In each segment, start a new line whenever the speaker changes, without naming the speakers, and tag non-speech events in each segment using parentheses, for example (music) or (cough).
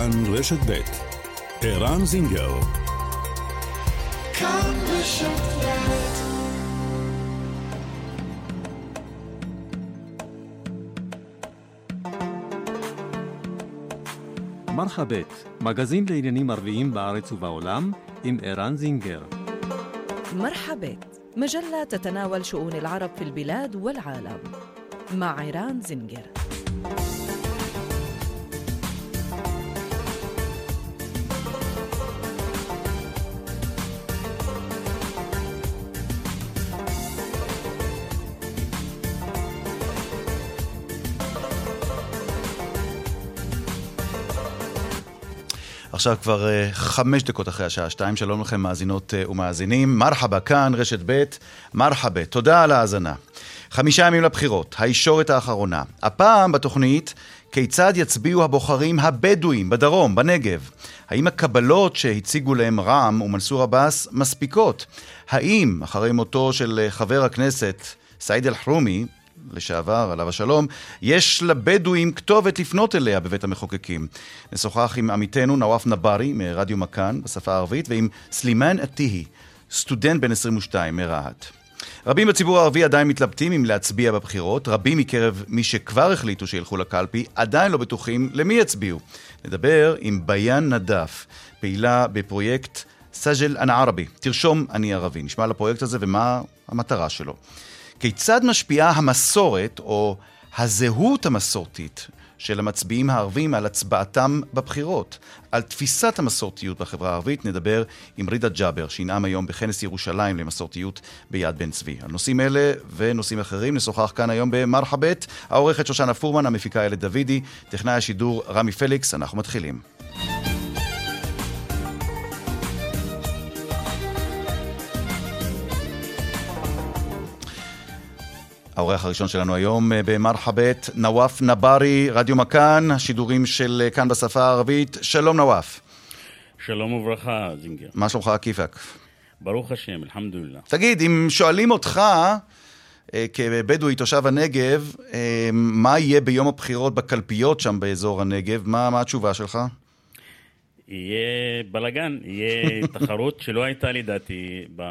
כאן רשת ב' ערן זינגר כאן רשת
מרחבת, מגזין לעניינים ערביים בארץ ובעולם, עם ערן זינגר.
مرحبت مجلة تتناول شؤون العرب في البلاد والعالم مع عيران زنجر
עכשיו כבר uh, חמש דקות אחרי השעה שתיים, שלום לכם מאזינות uh, ומאזינים. מרחבה כאן, רשת ב', מרחבה, תודה על ההאזנה. חמישה ימים לבחירות, הישורת האחרונה. הפעם בתוכנית, כיצד יצביעו הבוחרים הבדואים בדרום, בנגב? האם הקבלות שהציגו להם רע"מ ומנסור עבאס מספיקות? האם, אחרי מותו של חבר הכנסת סעיד אלחרומי, לשעבר, עליו השלום, יש לבדואים כתובת לפנות אליה בבית המחוקקים. נשוחח עם עמיתנו נואף נברי מרדיו מכאן בשפה הערבית ועם סלימאן עתיהי, סטודנט בן 22 מרהט. רבים בציבור הערבי עדיין מתלבטים אם להצביע בבחירות, רבים מקרב מי שכבר החליטו שילכו לקלפי עדיין לא בטוחים למי יצביעו. נדבר עם ביאן נדף, פעילה בפרויקט סג'ל אנא ערבי, תרשום אני ערבי. נשמע על הפרויקט הזה ומה המטרה שלו. כיצד משפיעה המסורת או הזהות המסורתית של המצביעים הערבים על הצבעתם בבחירות? על תפיסת המסורתיות בחברה הערבית נדבר עם רידה ג'אבר, שינאם היום בכנס ירושלים למסורתיות ביד בן צבי. על נושאים אלה ונושאים אחרים נשוחח כאן היום במרחבת, העורכת שושנה פורמן, המפיקה איילת דוידי, טכנאי השידור רמי פליקס, אנחנו מתחילים. האורח הראשון שלנו היום אה, במרחבת, נואף נברי, רדיו מכאן, השידורים של אה, כאן בשפה הערבית. שלום נואף.
שלום וברכה, זינגר.
מה שלומך עקיפק?
ברוך השם, אלחמדולillah.
תגיד, אם שואלים אותך, אה, כבדואי תושב הנגב, מה יהיה ביום הבחירות בקלפיות שם באזור הנגב, מה, מה התשובה שלך?
יהיה בלאגן, יהיה (laughs) תחרות שלא הייתה לדעתי ב...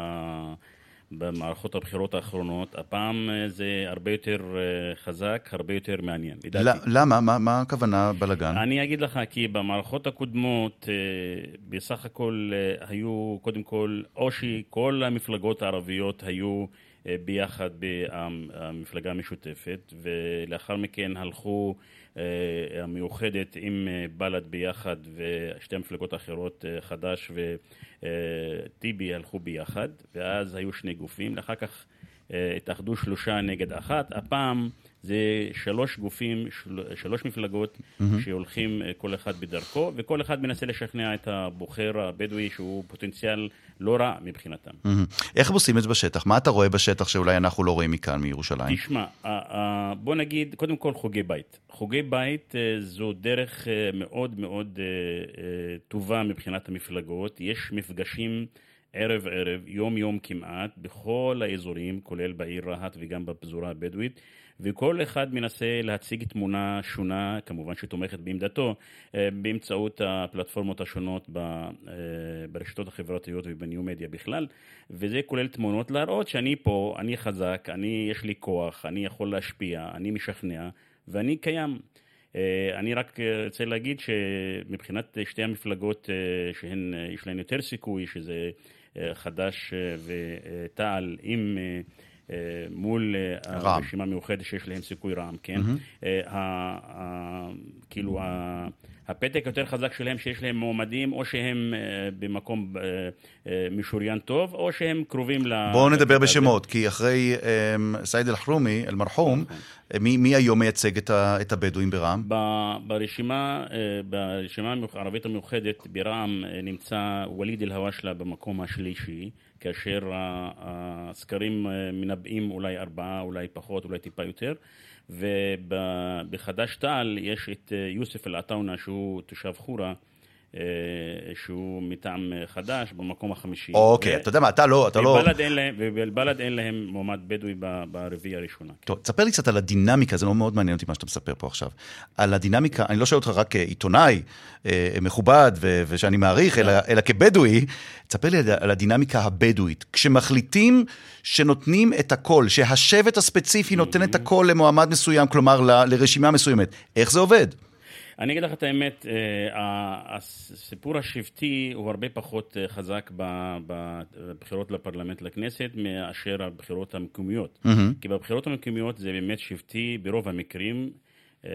במערכות הבחירות האחרונות, הפעם אה, זה הרבה יותר אה, חזק, הרבה יותר מעניין.
לדעתי. למה? מה, מה הכוונה בלאגן?
אני אגיד לך, כי במערכות הקודמות אה, בסך הכל היו, קודם כל, או שכל המפלגות הערביות היו ביחד במפלגה המשותפת, ולאחר מכן הלכו המאוחדת עם בל"ד ביחד, ושתי המפלגות האחרות, חד"ש ו... טיבי הלכו ביחד, ואז היו שני גופים, ואחר כך אה, התאחדו שלושה נגד אחת. הפעם זה שלוש גופים, של, שלוש מפלגות mm-hmm. שהולכים אה, כל אחד בדרכו, וכל אחד מנסה לשכנע את הבוחר הבדואי שהוא פוטנציאל לא רע מבחינתם.
Mm-hmm. איך הם עושים את זה בשטח? מה אתה רואה בשטח שאולי אנחנו לא רואים מכאן, מירושלים?
תשמע, בוא נגיד, קודם כל חוגי בית. חוגי בית אה, זו דרך מאוד מאוד טובה מבחינת המפלגות. יש מפגשים... ערב ערב, יום יום כמעט, בכל האזורים, כולל בעיר רהט וגם בפזורה הבדואית, וכל אחד מנסה להציג תמונה שונה, כמובן שתומכת בעמדתו, אה, באמצעות הפלטפורמות השונות אה, ברשתות החברתיות ובניו מדיה בכלל, וזה כולל תמונות להראות שאני פה, אני חזק, אני, יש לי כוח, אני יכול להשפיע, אני משכנע, ואני קיים. אה, אני רק רוצה להגיד שמבחינת שתי המפלגות שהן, יש להן יותר סיכוי, שזה חד"ש ותע"ל עם... אה, מול אה, הרשימה המאוחדת שיש להם סיכוי רע"מ, כן? אה, כאילו הפתק יותר חזק שלהם שיש להם מועמדים, או שהם במקום משוריין טוב, או שהם קרובים ל...
בואו נדבר בשמות, כי אחרי סעיד אל-חרומי, אל-מרחום, נכון. מי היום מייצג את הבדואים ברע"מ?
ברשימה, ברשימה הערבית המאוחדת ברע"מ נמצא ווליד אל-הוואשלה במקום השלישי. כאשר הסקרים אה, מנבאים אולי ארבעה, אולי פחות, אולי טיפה יותר. ובחד"ש-תע"ל יש את אה, יוסף אל-עטאונה, שהוא תושב חורה, שהוא מטעם אה, חד"ש במקום החמישי.
אוקיי, אתה יודע מה, אתה לא, אתה לא...
ובל"ד אין להם- ובלבל"ד אין להם מועמד בדואי ב- ברביעייה הראשונה.
טוב, תספר לי קצת על הדינמיקה, זה לא מאוד מעניין אותי מה שאתה מספר פה עכשיו. על הדינמיקה, אני לא שואל אותך רק כעיתונאי אה, מכובד ושאני מעריך, אלא, אלא כבדואי, תספר לי על- הדינמיקה הבדואית. כשמחליטים שנותנים את הקול, שהשבט הספציפי נותן את הקול למועמד מסוים, כלומר ל- לרשימה מסוימת, איך זה עובד?
אני אגיד לך את האמת, אה, הסיפור השבטי הוא הרבה פחות אה, חזק בבחירות לפרלמנט לכנסת מאשר הבחירות המקומיות. כי בבחירות המקומיות זה באמת שבטי ברוב המקרים, אה,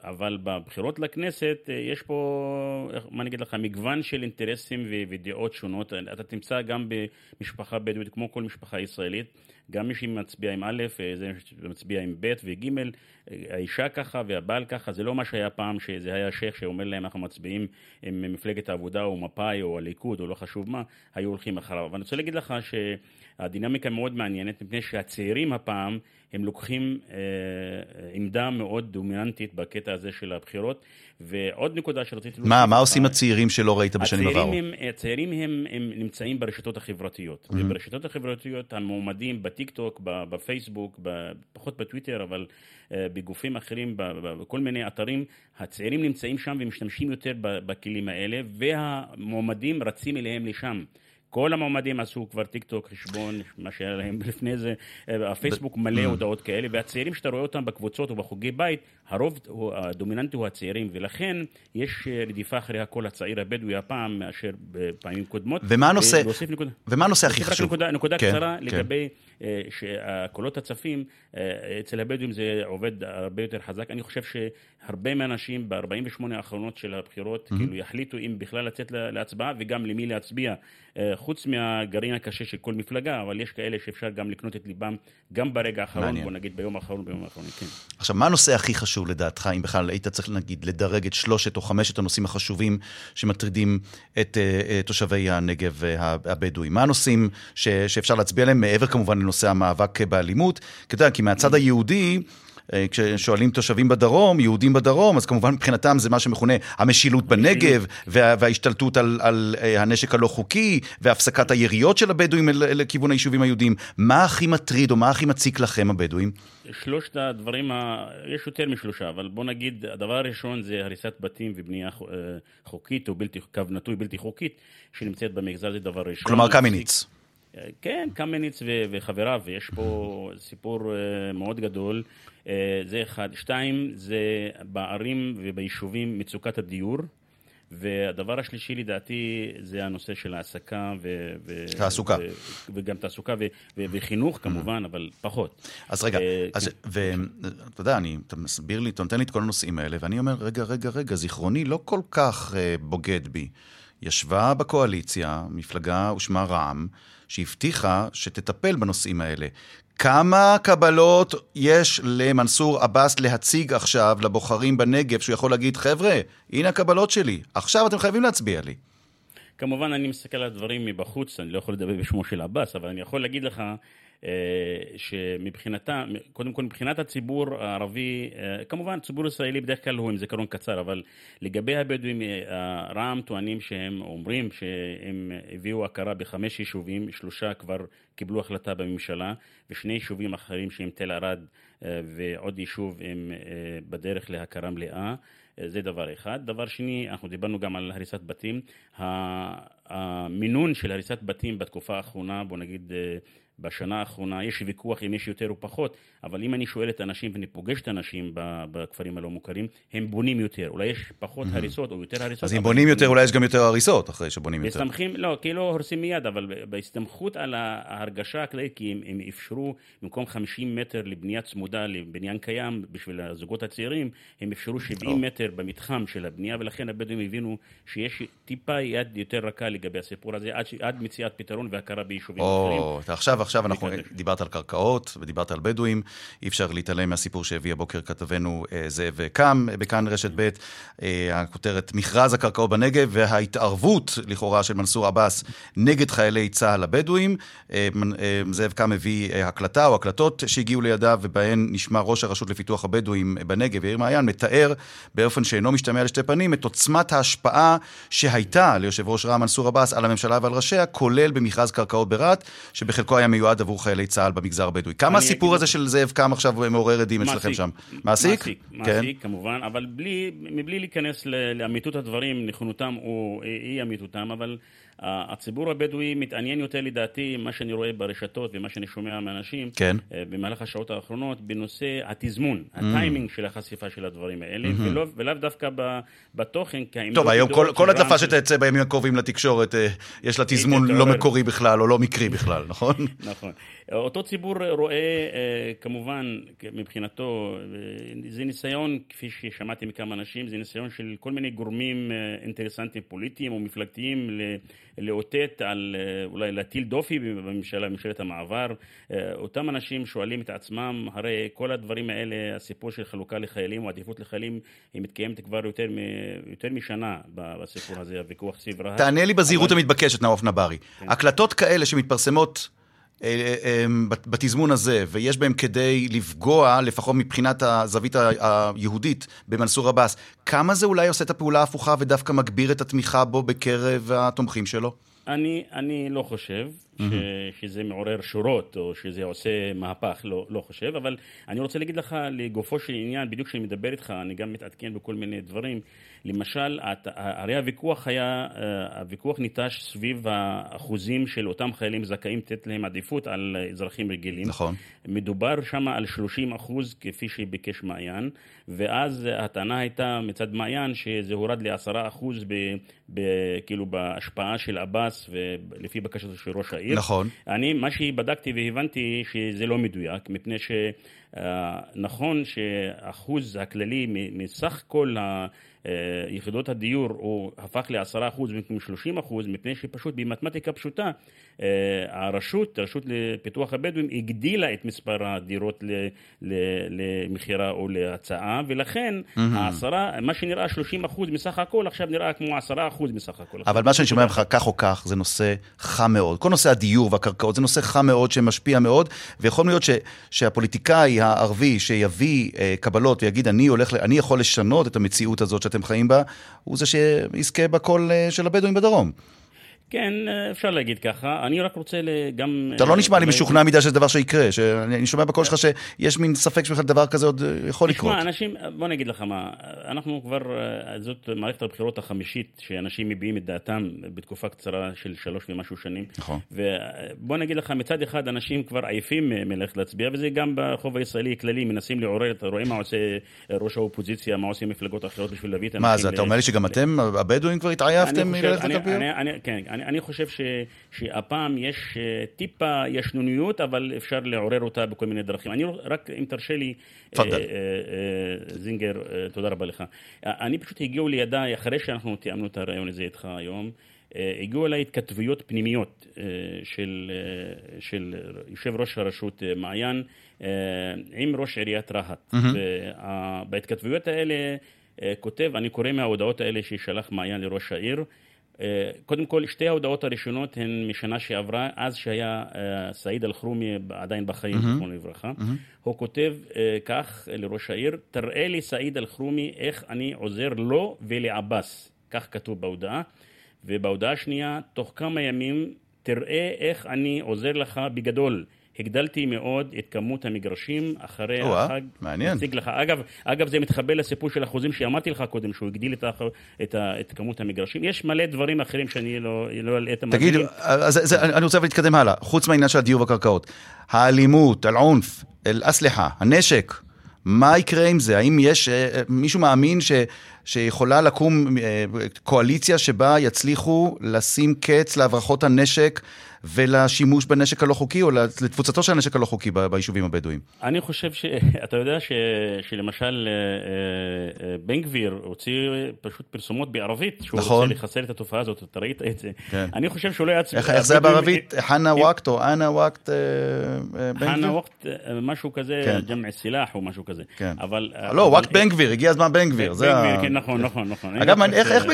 אבל בבחירות לכנסת יש פה, מה אני אגיד לך, מגוון של אינטרסים ודעות שונות. אתה תמצא גם במשפחה בדואית, כמו כל משפחה ישראלית, גם מי שמצביע עם א', אה, זה מצביע עם ב' וג', אה, האישה ככה והבעל ככה, זה לא מה שהיה פעם, שזה היה שייח' שאומר להם אנחנו מצביעים עם מפלגת העבודה או מפא"י או הליכוד או לא חשוב מה, היו הולכים אחריו. אבל אני רוצה להגיד לך שהדינמיקה מאוד מעניינת, מפני שהצעירים הפעם, הם לוקחים אה, עמדה מאוד דומיננטית בקטע הזה של הבחירות. ועוד נקודה שרציתי...
מה, מה עושים הצעירים שלא ראית בשנים עברו?
הצעירים הם, הצעירים הם, הם נמצאים ברשתות החברתיות, mm-hmm. וברשתות החברתיות המועמדים בטיק טוק, בפייסבוק, פחות בטוויטר, אבל uh, בגופים אחרים, בכל מיני אתרים, הצעירים נמצאים שם ומשתמשים יותר בכלים האלה, והמועמדים רצים אליהם לשם. כל המועמדים עשו כבר טיק טוק, חשבון, מה שהיה להם לפני זה, אה, הפייסבוק מלא הודעות כאלה, והצעירים שאתה רואה אותם בקבוצות ובחוגי בית, הרוב הדומיננטי הוא הצעירים, ולכן יש אה, רדיפה אחרי הקול הצעיר הבדואי הפעם מאשר בפעמים קודמות.
ומה הנושא-
נקודה.
ומה הנושא הכי חשוב?
נקודה, נקודה
כן,
קצרה
כן.
לגבי אה, שהקולות הצפים, אה, אצל הבדואים זה עובד הרבה יותר חזק. אני חושב שהרבה מהאנשים ב-48 האחרונות של הבחירות, כאילו יחליטו אם בכלל לצאת לה- להצבעה וגם למי להצביע. אה, חוץ מהגרעין הקשה של כל מפלגה, אבל יש כאלה שאפשר גם לקנות את ליבם גם ברגע האחרון,
מעניין.
בוא נגיד ביום האחרון, ביום האחרון, כן.
עכשיו, מה הנושא הכי חשוב לדעתך, אם בכלל היית צריך, נגיד, לדרג את שלושת או חמשת הנושאים החשובים שמטרידים את uh, תושבי הנגב uh, הבדואים? מה הנושאים ש, שאפשר להצביע עליהם, מעבר כמובן לנושא המאבק באלימות? כי אתה יודע, כי מהצד היהודי... אה, כששואלים תושבים בדרום, יהודים בדרום, אז כמובן מבחינתם זה מה שמכונה המשילות בנגב, וה, וההשתלטות על, על אה, הנשק הלא חוקי, והפסקת היריות של הבדואים לכיוון היישובים היהודיים. מה הכי מטריד או מה הכי מציק לכם, הבדואים?
שלושת הדברים, ה... יש יותר משלושה, אבל בוא נגיד, הדבר הראשון זה הריסת בתים ובנייה אה, חוקית או בלתי, קו נטוי בלתי חוקית, שנמצאת במגזר, זה דבר ראשון.
כלומר, קמיניץ.
כן, קמיניץ ו- וחבריו, ויש פה סיפור אה, מאוד גדול. אה, זה אחד. שתיים, זה בערים וביישובים מצוקת הדיור. והדבר השלישי לדעתי זה הנושא של העסקה ו...
תעסוקה.
ו- וגם תעסוקה ו- ו- וחינוך כמובן, אבל פחות.
אז רגע,
אה,
אז,
כן.
ואתה יודע, אני, אתה מסביר לי, אתה נותן לי את כל הנושאים האלה, ואני אומר, רגע, רגע, רגע, זיכרוני לא כל כך אה, בוגד בי. ישבה בקואליציה מפלגה ושמה רע"מ, שהבטיחה שתטפל בנושאים האלה. כמה קבלות יש למנסור עבאס להציג עכשיו לבוחרים בנגב, שהוא יכול להגיד, חבר'ה, הנה הקבלות שלי, עכשיו אתם חייבים להצביע לי.
כמובן, אני מסתכל על הדברים מבחוץ, אני לא יכול לדבר בשמו של עבאס, אבל אני יכול להגיד לך שמבחינתה, קודם כל מבחינת הציבור הערבי, אה, כמובן הציבור הישראלי בדרך כלל הוא עם זיכרון קצר, אבל לגבי הבדואים, אה, רע"מ טוענים שהם אומרים שהם הביאו הכרה בחמש יישובים, שלושה כבר קיבלו החלטה בממשלה, ושני יישובים אחרים שהם תל ערד אה, ועוד יישוב הם אה, בדרך להכרה מלאה. אה, זה דבר אחד. דבר שני, אנחנו דיברנו גם על הריסת בתים. המינון של הריסת בתים בתקופה האחרונה, בוא נגיד אה, בשנה האחרונה, יש ויכוח אם יש יותר או פחות, אבל אם אני שואל את האנשים ואני פוגש את האנשים בכפרים הלא מוכרים, הם בונים יותר. אולי יש פחות הריסות או יותר הריסות.
אז אם בונים יותר, אולי יש גם יותר הריסות אחרי שבונים יותר.
מסתמכים, לא, כי לא הורסים מיד, אבל בהסתמכות על ההרגשה הכללית, כי הם, הם אפשרו במקום 50 מטר לבנייה צמודה לבניין קיים בשביל הזוגות הצעירים, הם אפשרו 70 מטר במתחם של הבנייה, ולכן הבדואים הבינו שיש טיפה יד יותר רכה לגבי הסיפור הזה, עד, עד מציאת פתרון והכרה ביישובים אחרים.
אתה עכשיו, עכשיו אנחנו. דיברת על קרקעות ודיברת על בדואים, אי אפשר להתעלם מהסיפור שהביא הבוקר כתבנו אה, זאב קם אה, בכאן רשת ב', אה, הכותרת מכרז הקרקעות בנגב וההתערבות לכאורה של מנסור עבאס נגד חיילי צה"ל הבדואים. זאב קם הביא הקלטה או הקלטות שהגיעו לידיו ובהן נשמע ראש הרשות לפיתוח הבדואים בנגב, יאיר מעיין, מתאר באופן שאינו משתמע לשתי פנים את עוצמת ההשפעה שהייתה ליושב ראש רע"מ מנסור עבאס על הממשלה ועל ראשיה, כולל במכרז קרקעות ברהט, שבחלקו היה מיועד עבור חיילי צה"ל במגזר הבדואי. כמה הסיפור הזה של זאב קם עכשיו מעורר עדים אצלכם שם? מעסיק?
מעסיק,
כן.
מעסיק כמובן, אבל בלי, מבלי להיכנס לאמיתות הדברים, נכונותם או אי אמיתותם, אבל uh, הציבור הבדואי מתעניין יותר לדעתי, מה שאני רואה ברשתות ומה שאני שומע מאנשים,
כן.
uh, במהלך השעות האחרונות, בנושא התזמון, הטיימינג של החשיפה של הדברים האלה, ולא, ולאו דווקא בתוכן,
טוב, היום כל, כל הדלפה
רע"מ-
שתצא בימים הקרובים לתקשורת, אה, יש לה תזמון לא. מקורי בכלל, או לא מקרי בכלל, נכון? (laughs)
נכון. אותו ציבור רואה, אה, כמובן, מבחינתו, אה, זה ניסיון, כפי ששמעתי מכמה אנשים, זה ניסיון של כל מיני גורמים אה, אינטרסנטיים פוליטיים או מפלגתיים לאותת על, אולי להטיל דופי בממשלה, בממשלת המעבר. אותם אנשים שואלים את עצמם, הרי כל הדברים האלה, הסיפור של חלוקה לחיילים או עדיפות לחיילים, היא מתקיימת כבר יותר, מ- יותר משנה בסיפור הזה, הוויכוח סביב רהט.
תענה לי בזהירות
אבל-
המתבקשת, נאוף נברי. הקלטות כאלה שמתפרסמות בתזמון הזה, ויש בהם כדי לפגוע, לפחות מבחינת הזווית היהודית, במנסור עבאס, כמה זה אולי עושה את הפעולה ההפוכה ודווקא מגביר את התמיכה בו בקרב התומכים שלו?
אני, אני לא חושב ש, שזה מעורר שורות או שזה עושה מהפך, לא, לא חושב, אבל אני רוצה להגיד לך לגופו של עניין, בדיוק כשאני מדבר איתך, אני גם מתעדכן בכל מיני דברים. למשל, הת- הרי הוויכוח היה, אה, הוויכוח ניטש סביב האחוזים של אותם חיילים זכאים לתת להם עדיפות על אזרחים רגילים.
נכון.
מדובר שם על 30 אחוז, כפי שביקש מעיין, ואז הטענה הייתה מצד מעיין שזה הורד ל-10 אחוז, ב, ב, כאילו בהשפעה של עבאס ולפי בקשתו של ראש העיר.
נכון.
אני, מה שבדקתי והבנתי שזה לא מדויק, מפני שנכון שהאחוז הכללי מ- מסך כל ה... אה, יחידות הדיור הוא הפך ל-10% במקום 30% מפני שפשוט במתמטיקה פשוטה אה, הרשות, הרשות לפיתוח הבדואים הגדילה את מספר הדירות למכירה או להצעה ולכן העשרה, מה שנראה 30% מסך הכל עכשיו נראה כמו 10% מסך הכל.
אבל מה שאני שומע ממך, כך או כך, זה נושא חם מאוד. כל נושא הדיור והקרקעות זה נושא חם מאוד שמשפיע מאוד, ויכול להיות ש, שהפוליטיקאי הערבי שיביא אה, קבלות ויגיד, אני, הולך, אני יכול לשנות את המציאות הזאת שאתם חיים בה, הוא זה שיזכה בקול אה, של הבדואים בדרום.
כן, אפשר להגיד ככה. אני רק רוצה גם...
אתה לא נשמע לי משוכנע מדי שזה דבר שיקרה, שאני אני שומע בקול שלך שיש מין ספק שבכלל דבר כזה עוד אה, יכול לקרות.
תשמע, אנשים, בוא נגיד לך מה, אנחנו כבר, אה, זאת מערכת הבחירות החמישית שאנשים מביעים את דעתם בתקופה קצרה של שלוש ומשהו שנים.
נכון.
ובוא נגיד לך, מצד אחד אנשים כבר עייפים מ- מללכת להצביע, וזה גם ברחוב הישראלי הכללי, מנסים לעורר, אתה רואה מה עושה אה, ראש האופוזיציה, מה עושים מפלגות אחרות בשביל להביא את האנשים...
מה, זה אתה אומר לי שגם אתם, הבדואים, כבר התעייפתם מללכת לקלפיות?
כן, אני אני חושב ש- שהפעם יש אה, טיפה ישנוניות, אבל אפשר לעורר אותה בכל מיני דרכים. אני רק, אם תרשה לי. אה, אה, אה, זינגר, אה, תודה רבה לך. אה, אני פשוט הגיעו לידיי, אחרי שאנחנו תיאמנו את הרעיון הזה איתך היום, אה, הגיעו אליי התכתבויות פנימיות אה, של, אה, של יושב ראש הרשות אה, מעיין אה, עם ראש עיריית רהט. בהתכתבויות האלה אה, כותב, אני קורא מההודעות האלה ששלח מעיין לראש העיר, קודם כל, שתי ההודעות הראשונות הן משנה שעברה, אז שהיה אה, סעיד אלחרומי עדיין בחיים, זיכרונו לברכה. הוא כותב אה, כך לראש העיר, תראה לי סעיד אלחרומי איך אני עוזר לו ולעבאס. כך כתוב בהודעה. ובהודעה השנייה, תוך כמה ימים תראה איך אני עוזר לך בגדול. הגדלתי מאוד את כמות המגרשים אחרי
או-אה,
החג.
מעניין.
נציג לך. אגב, אגב, זה מתחבר לסיפור של החוזים שאמרתי לך קודם, שהוא הגדיל את, האח- את, ה- את כמות המגרשים. יש מלא דברים אחרים שאני לא לא אלאה את
תגיד,
המאזינים.
אז זה- אני רוצה להתקדם הלאה. חוץ מהעניין של הדיור והקרקעות, האלימות, אל-עונף, אל-אסלחה, הנשק, מה יקרה עם זה? האם יש, אה, מישהו מאמין ש... שיכולה לקום אה, קואליציה שבה יצליחו לשים קץ להברחות הנשק ולשימוש בנשק הלא חוקי, או לתפוצתו של הנשק הלא חוקי ביישובים הבדואיים?
אני חושב ש... (laughs) אתה יודע ש... שלמשל אה, אה, בן גביר הוציא פשוט פרסומות בערבית, שהוא
נכון.
רוצה לחסל את התופעה הזאת, אתה ראית את זה.
כן.
אני חושב שהוא לא יצא...
איך איך זה בערבית? חנה וואקט או אנה אה, אה, בן
חנה
גביר?
ווקט, אה, משהו כזה,
כן.
ג'מע סילח או משהו כזה.
כן.
אבל...
לא,
אבל-
וואקט בן גביר, הגיע הזמן בן גביר.
בן גביר, כן, נכון, נכון, נכון. אני
אגב, איך, איך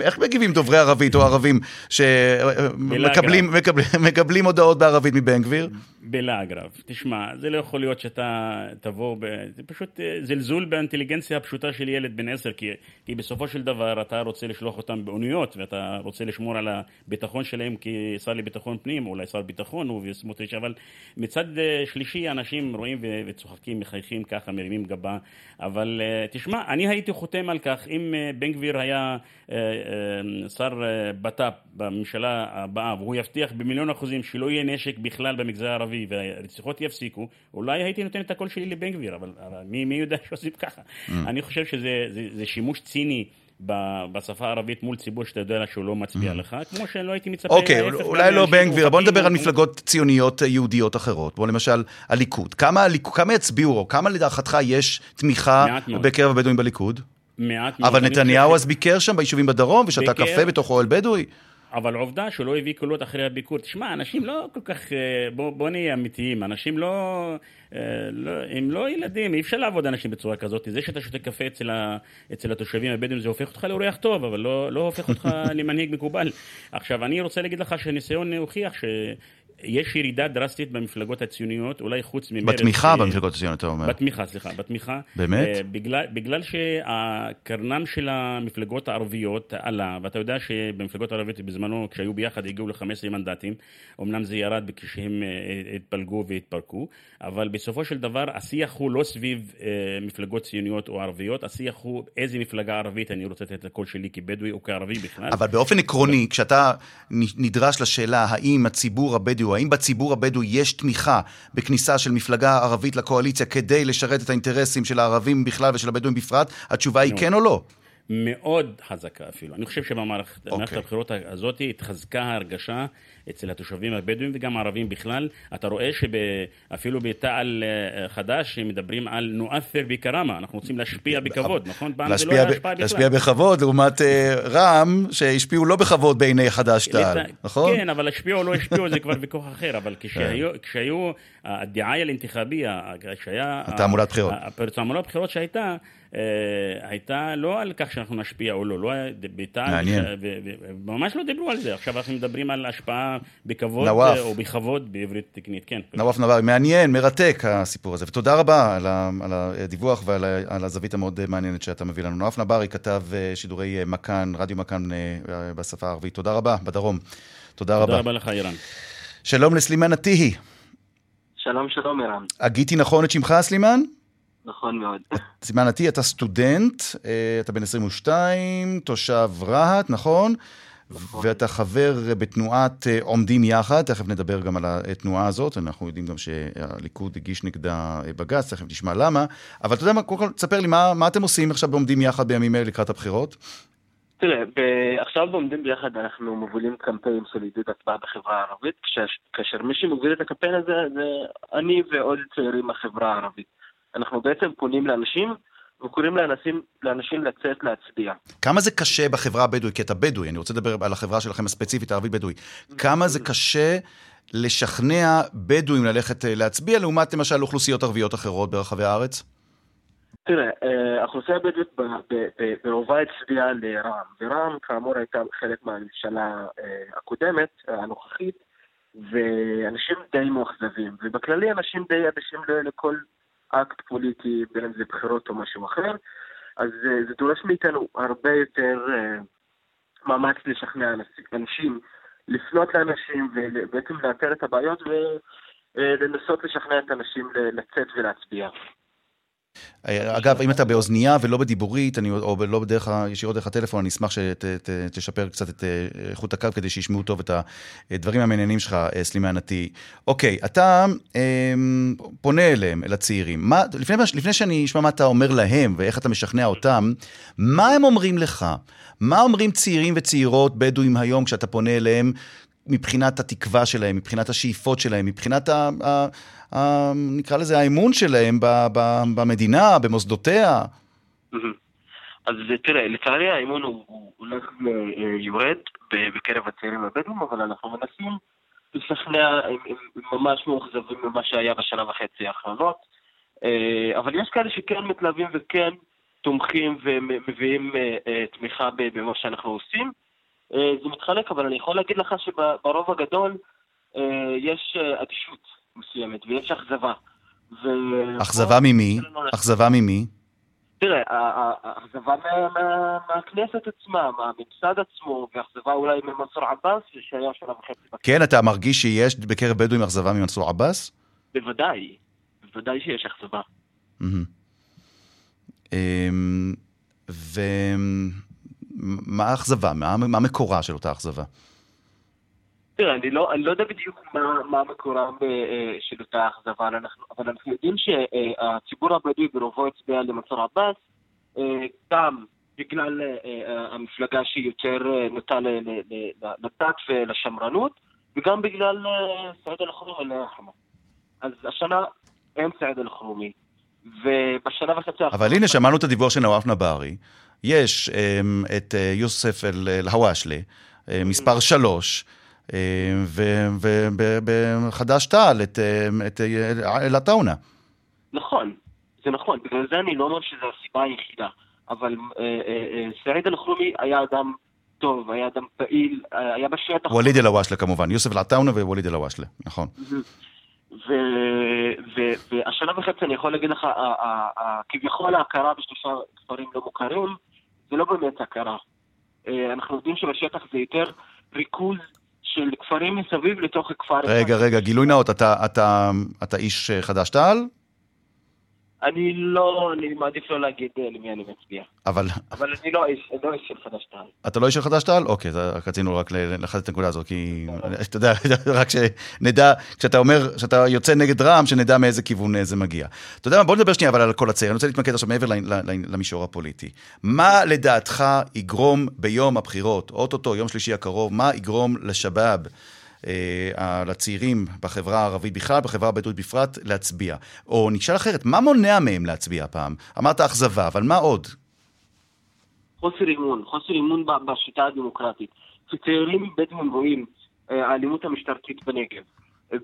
איך מגיבים דוברי ערבית או ערבים שמקבלים מקבלים, הודעות בערבית מבן גביר?
בלעג רב. תשמע, זה לא יכול להיות שאתה תבוא, ב... זה פשוט אה, זלזול באינטליגנציה הפשוטה של ילד בן עשר, כי, כי בסופו של דבר אתה רוצה לשלוח אותם באוניות, ואתה רוצה לשמור על הביטחון שלהם כשר לביטחון פנים, או אולי שר ביטחון הוא וסמוטריץ', אבל מצד אה, שלישי אנשים רואים וצוחקים, מחייכים ככה, מרימים גבה, אבל אה, תשמע, אני הייתי חותם על כך, אם בן גביר היה שר בט"פ בממשלה הבאה, והוא יבטיח במיליון אחוזים שלא יהיה נשק בכלל במגזר הערבי והרציחות יפסיקו, אולי הייתי נותן את הקול שלי לבן גביר, אבל, אבל מי, מי יודע שעושים ככה?
Mm.
אני חושב שזה זה, זה שימוש ציני. בשפה הערבית מול ציבור שאתה יודע שהוא לא מצביע לך, כמו שלא הייתי מצפה
Mm. אוקיי,
להפך,
אולי לא בן גביר, בוא נדבר על מפלגות ציוניות אה, יהודיות אחרות. בוא למשל, הליכוד. כמה כמה יצביעו, או כמה לדעתך יש תמיכה. בקרב הבדואים בליכוד?
מעט מאוד.
אבל נתניהו אז ביקר שם ביישובים בדרום, ושתה. קפה בתוך אוהל בדואי.
אבל עובדה שהוא לא הביא קולות אחרי הביקור. תשמע, אנשים לא כל כך, אה, בוא, בוא נהיה אמיתיים, אנשים לא, אה, לא, הם לא ילדים, אי אפשר לעבוד אנשים בצורה כזאת. זה שאתה שותה קפה אצל, ה, אצל התושבים הבדואים זה הופך אותך לאורח טוב, אבל לא, לא הופך אותך (laughs) למנהיג מקובל. עכשיו, אני רוצה להגיד לך שהניסיון הוכיח ש... יש ירידה דרסטית במפלגות הציוניות, אולי חוץ ממרצ.
בתמיכה
ש-
במפלגות הציוניות, אתה אומר.
בתמיכה, סליחה, בתמיכה.
באמת?
אה, בגלל, בגלל שהקרנם של המפלגות הערביות עלה, ואתה יודע שבמפלגות הערביות בזמנו, כשהיו ביחד, הגיעו ל-15 מנדטים. אמנם זה ירד כשהם אה, התפלגו והתפרקו, אבל בסופו של דבר השיח הוא לא סביב אה, מפלגות ציוניות או ערביות, השיח הוא איזה מפלגה ערבית אני רוצה לתת את הקול שלי כבדואי או כערבי בכלל.
אבל באופן עקרוני, כשאתה נדרש לשאלה האם הציבור הבדואי, האם בציבור הבדואי יש תמיכה בכניסה של מפלגה ערבית לקואליציה כדי לשרת את האינטרסים של הערבים בכלל ושל הבדואים בפרט, התשובה היא. כן או לא?
מאוד חזקה אפילו. אני חושב שבמערכת
אוקיי.
okay. הבחירות הזאת התחזקה ההרגשה אצל התושבים הבדואים וגם הערבים בכלל. אתה רואה שאפילו בתע"ל אה, חדש הם מדברים על נואפר בקרמה, אנחנו רוצים להשפיע בכבוד, נכון? פעם זה לא היה השפעה בכלל.
להשפיע בכבוד, לעומת אה, רע"מ, שהשפיעו לא בכבוד בעיני חד"ש-תע"ל, נכון?
כן, אבל השפיעו או לא השפיעו זה כבר (laughs) ויכוח אחר, אבל כשהיו, כשהיו הדעאיה לאינתיחאביה, כשהיה...
התעמולת בחירות.
התעמולת בחירות שהייתה, אה, הייתה לא על כך שאנחנו נשפיע או לא, לא היה בתע"ל,
מעניין.
ממש לא דיברו על זה, עכשיו אנחנו מדברים על השפעה בכבוד,
נוואף.
אה, או בכבוד בעברית תקנית, כן.
נוואף נברי, מעניין, מרתק הסיפור הזה, ותודה רבה על, ה, על הדיווח ועל ה, על הזווית המאוד מעניינת שאתה מביא לנו. נוואף נברי כתב אה, שידורי אה, מכאן, רדיו מכאן אה, בשפה הערבית. תודה רבה, בדרום. תודה
תודה
רבה.
רבה לך, אירן.
שלום לסלימן עתיהי.
שלום שלום ערן,
הגיתי נכון את שמך, סלימן?
נכון מאוד.
סלימן עתיהי, אתה סטודנט, אה, אתה בן 22, תושב רהט, נכון? ואתה חבר בתנועת אה, עומדים יחד, תכף נדבר גם על התנועה הזאת, אנחנו יודעים גם שהליכוד הגיש נגדה אה, בג"ץ, תכף נשמע למה, אבל אתה יודע מה, קודם כל תספר לי מה, מה אתם עושים עכשיו בעומדים יחד בימים אלה לקראת הבחירות?
תראה, ב- עכשיו בעומדים ביחד אנחנו מובילים קמפיין של עידוד הצבעה בחברה הערבית, כש- כאשר מי שמוביל את הקמפיין הזה זה אני ועוד צעירים מהחברה הערבית. אנחנו בעצם פונים לאנשים וקוראים לאנשים, לאנשים לצאת להצביע.
כמה זה קשה בחברה הבדואית, כי אתה בדואי, אני רוצה לדבר על החברה שלכם הספציפית, הערבית-בדואי. כמה זה קשה לשכנע בדואים ללכת אה, להצביע, לעומת למשל אוכלוסיות ערביות אחרות ברחבי הארץ?
תראה, אה, האוכלוסייה הבדואית ברובה הצביעה לרע"מ, ורע"מ כאמור הייתה חלק מהממשלה אה, הקודמת, הנוכחית, ואנשים די מאוכזבים, ובכללי אנשים די אדישים לכל אקט פוליטי, בין אם זה בחירות או משהו אחר, אז אה, זה דורש מאיתנו הרבה יותר אה, מאמץ לשכנע אנשים- לפנות לאנשים ובעצם לאתר את הבעיות ולנסות לשכנע את האנשים לצאת ולהצביע.
אגב, אם אתה באוזנייה ולא בדיבורית, אני, או לא בדרך, ישירות דרך הטלפון, אני אשמח שתשפר קצת את אה, איכות הקו כדי שישמעו טוב את הדברים המעניינים שלך, אה, סלימה נתי. אוקיי, אתה אה, פונה אליהם, אל הצעירים. מה, לפני, לפני שאני אשמע מה אתה אומר להם ואיך אתה משכנע אותם, מה הם אומרים לך? מה אומרים צעירים וצעירות בדואים היום כשאתה פונה אליהם מבחינת התקווה שלהם, מבחינת השאיפות שלהם, מבחינת. ה ה, נקרא לזה האמון שלהם ב, ב, במדינה, במוסדותיה.
אז תראה, לצערי האמון הוא הולך ויורד בקרב הצעירים הבדואים, אבל אנחנו מנסים לשכנע, הם ממש מאוכזבים ממה שהיה בשנה וחצי האחרונות, אה, אבל יש כאלה שכן מתלווים וכן תומכים ומביאים אה, אה, תמיכה במה שאנחנו עושים. זה מתחלק, אבל אני יכול להגיד לך שברוב הגדול יש אדישות. מסוימת, ויש אכזבה. ו...
אכזבה ממי? אכזבה ממי?
תראה, האכזבה מהכנסת עצמה, מהממסד עצמו, ואכזבה אולי ממנסור עבאס, שהיה שנה וחצי.
כן, אתה מרגיש שיש בקרב בדואים אכזבה ממנסור עבאס?
בוודאי, בוודאי שיש אכזבה.
אמ, ומה האכזבה? מה מקורה של אותה אכזבה?
תראה, אני לא, אני לא יודע בדיוק מה, מה מקורם אה, של אותה אכזבה, אבל אנחנו יודעים שהציבור הבדואי ברובו הצביע למצור עבאס, אה, גם בגלל אה, המפלגה שהיא יותר נוטה לדת ולשמרנות, וגם בגלל סעיד אל-חרומי אל אז השנה אין סעיד אל-חרומי, ובשנה וחצי האחרונה...
אבל הנה, שמענו את הדיווח של נואף נברי. יש את יוסף אל-הוואשלה, מספר שלוש. ובחד"ש-תע"ל את אל-עטאונה.
נכון, זה נכון, בגלל זה אני לא אומר שזו הסיבה היחידה, אבל אה, אה, אה, סעיד אל-חרומי היה אדם טוב, היה אדם פעיל, היה בשטח.
ווליד אל-הוואשלה כמובן, יוסף אל-עטאונה וווליד אל-הוואשלה, נכון.
והשנה וחצי אני יכול להגיד לך, כביכול ההכרה בשלושה כפרים לא מוכרים, זה לא באמת הכרה. אנחנו יודעים שבשטח זה יותר ריכוז של כפרים מסביב לתוך הכפר.
רגע, רגע, גילוי נאות, אתה, אתה, אתה איש אה, חד"ש-תע"ל?
אני לא, אני מעדיף לא להגיד אה, למי אני מצביע.
אבל...
אבל אני לא איש, לא איש של חד"ש-תע"ל.
אתה לא איש של חד"ש-תע"ל? אוקיי, רק רצינו רק לחדד את הנקודה הזאת, כי אתה יודע, (laughs) רק שנדע, כשאתה אומר, כשאתה יוצא נגד רע"מ, שנדע מאיזה כיוון אה, זה מגיע. אתה יודע מה, בוא נדבר שנייה אבל על כל הצעיר, אני רוצה להתמקד עכשיו מעבר למישור הפוליטי. מה לדעתך יגרום ביום הבחירות, אוטוטו, יום שלישי הקרוב, מה יגרום לשבאב? אה, לצעירים בחברה הערבית בכלל, בחברה הבדואית בפרט, להצביע. או נשאל אחרת, מה מונע מהם להצביע הפעם? אמרת אכזבה, אבל מה עוד?
חוסר אמון, חוסר אמון בשיטה הדמוקרטית. כשצעירים בדואים רואים אה, האלימות המשטרתית בנגב,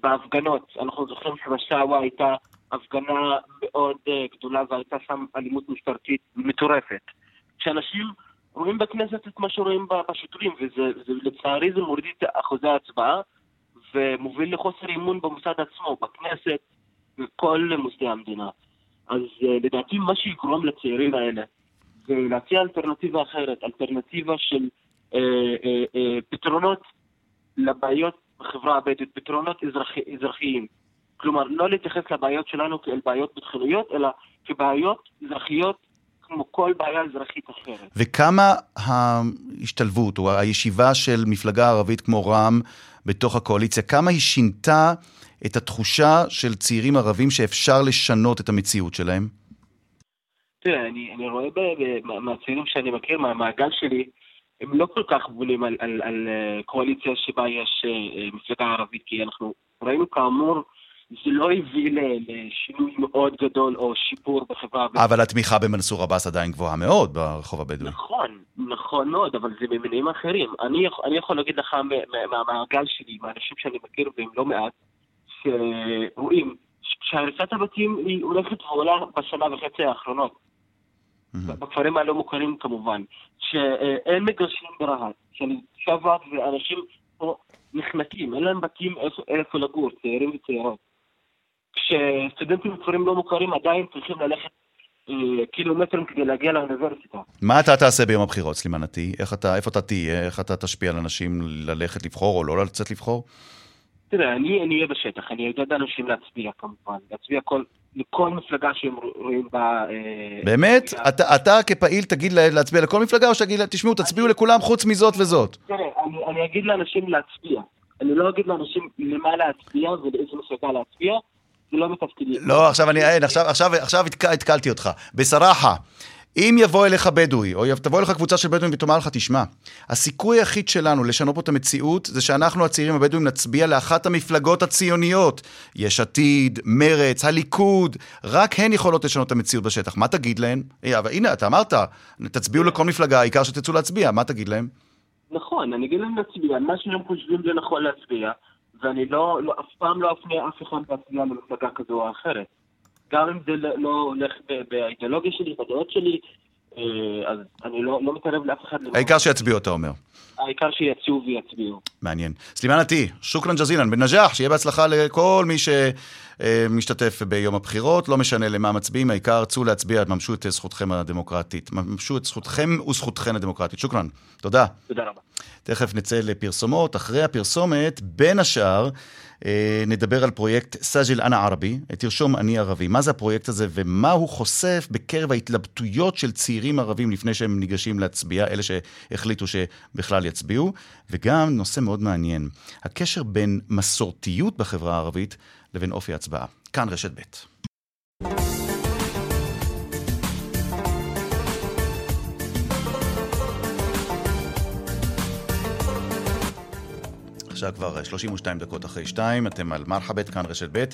בהפגנות, אנחנו זוכרים שבשעווה הייתה הפגנה מאוד אה, גדולה והייתה שם אלימות משטרתית מטורפת. כשאנשים רואים בכנסת את מה שרואים בשוטרים, ולצערי זה מוריד את אחוזי ההצבעה ומוביל לחוסר אמון במוסד עצמו, בכנסת וכל מוסדי המדינה. אז אה, לדעתי מה שיגרום לצעירים האלה זה להציע אלטרנטיבה אחרת, אלטרנטיבה של אה, אה, אה, פתרונות לבעיות בחברה הבדואית, פתרונות אזרחי, אזרחיים. כלומר, לא להתייחס לבעיות שלנו כאל בעיות ביטחוניות, אלא כבעיות אזרחיות כמו כל בעיה אזרחית אחרת.
וכמה ההשתלבות או הישיבה של מפלגה ערבית כמו רע"מ בתוך הקואליציה, כמה היא שינתה את התחושה של צעירים ערבים שאפשר לשנות את המציאות שלהם?
תראה, אני, אני רואה מהצעירים שאני מכיר, מהמעגל שלי, הם לא כל כך בונים על, על, על אה, קואליציה שבה יש uh, מפלגה ערבית, כי אנחנו ראינו כאמור זה לא הביא לשינוי מאוד גדול או שיפור בחברה
הבדואית. אבל התמיכה במנסור עבאס עדיין גבוהה מאוד ברחוב הבדואי.
נכון, נכון מאוד, אבל זה ממניעים אחרים. אני, אני יכול להגיד לך מהמעגל שלי, מהאנשים שאני מכיר והם לא מעט, שרואים שהריסת הבתים היא הולכת ועולה בשנה וחצי האחרונות. בכפרים הלא מוכרים כמובן, שאין מגרשים ברהט, שאני שבת ואנשים פה נחנקים, אין להם בתים איפה לגור, צעירים וצעירות. כשסטודנטים בכפרים לא מוכרים עדיין צריכים ללכת אה, קילומטרים כדי להגיע לאוניברסיטה.
מה אתה תעשה ביום הבחירות, סלימנתי? איפה אתה תהיה? איך אתה תשפיע על אנשים ללכת לבחור או לא לצאת לבחור?
תראה, אני אהיה בשטח, אני אעודד אנשים להצביע כמובן, להצביע כל, לכל מפלגה שהם רואים בה... אה,
באמת? אתה, אתה כפעיל תגיד לה- להצביע לכל מפלגה, או שתגיד, תשמעו, תצביעו לכולם חוץ מזאת וזאת?
תראה, אני, אני אגיד לאנשים להצביע. אני לא אגיד לאנשים למה להצביע ולאיזה מפלגה להצביע, לא מתפקידי.
לא, עכשיו אני, אין, עכשיו, עכשיו, עכשיו התק- התקלתי אותך. בסרחה, אם יבוא אליך בדואי, או תבוא אליך קבוצה של בדואים ותאמר לך, תשמע, הסיכוי היחיד שלנו לשנות פה את המציאות, זה שאנחנו הצעירים הבדואים נצביע לאחת המפלגות הציוניות. יש עתיד, מרץ, הליכוד, רק הן יכולות לשנות את המציאות בשטח. מה תגיד להן? אה, אבל הנה, אתה אמרת, תצביעו לכל מפלגה, העיקר שתצאו להצביע, מה תגיד להם?
נכון, אני אגיד להם להצביע, מה שהם חושבים זה נכון להצביע, ואני לא, לא אף פעם לא אפנה אף אחד להצביע למפלגה כזו או אחרת. גם אם זה לא לא הולך באידיאולוגיה שלי, בדעות שלי, אה, אז אני לא, לא מתערב לאף אחד.
העיקר שיצביעו, אתה אומר.
העיקר שיצאו ויצביעו.
מעניין. סלימאן עטי, שוכרן ג'זילן, בנג'אח, שיהיה בהצלחה לכל מי שמשתתף ביום הבחירות, לא משנה למה מצביעים, העיקר צאו להצביע, תממשו את זכותכם הדמוקרטית. ממשו את זכותכם וזכותכן הדמוקרטית. שוכרן, תודה.
תודה רבה.
תכף נצא לפרסומות. אחרי הפרסומת, בין השאר, נדבר על פרויקט סאג'ל אנה ערבי, תרשום אני ערבי. מה זה הפרויקט הזה ומה הוא חושף בקרב ההתלבטויות של צעירים ערבים לפני שהם ניגשים להצביע, אלה שהחליטו שבכלל יצביעו. וגם נושא מאוד מעניין, הקשר בין מסורתיות בחברה הערבית לבין אופי ההצבעה. כאן רשת ב'. עכשיו כבר 32 דקות אחרי שתיים, אתם על מרחבת, כאן רשת ב'.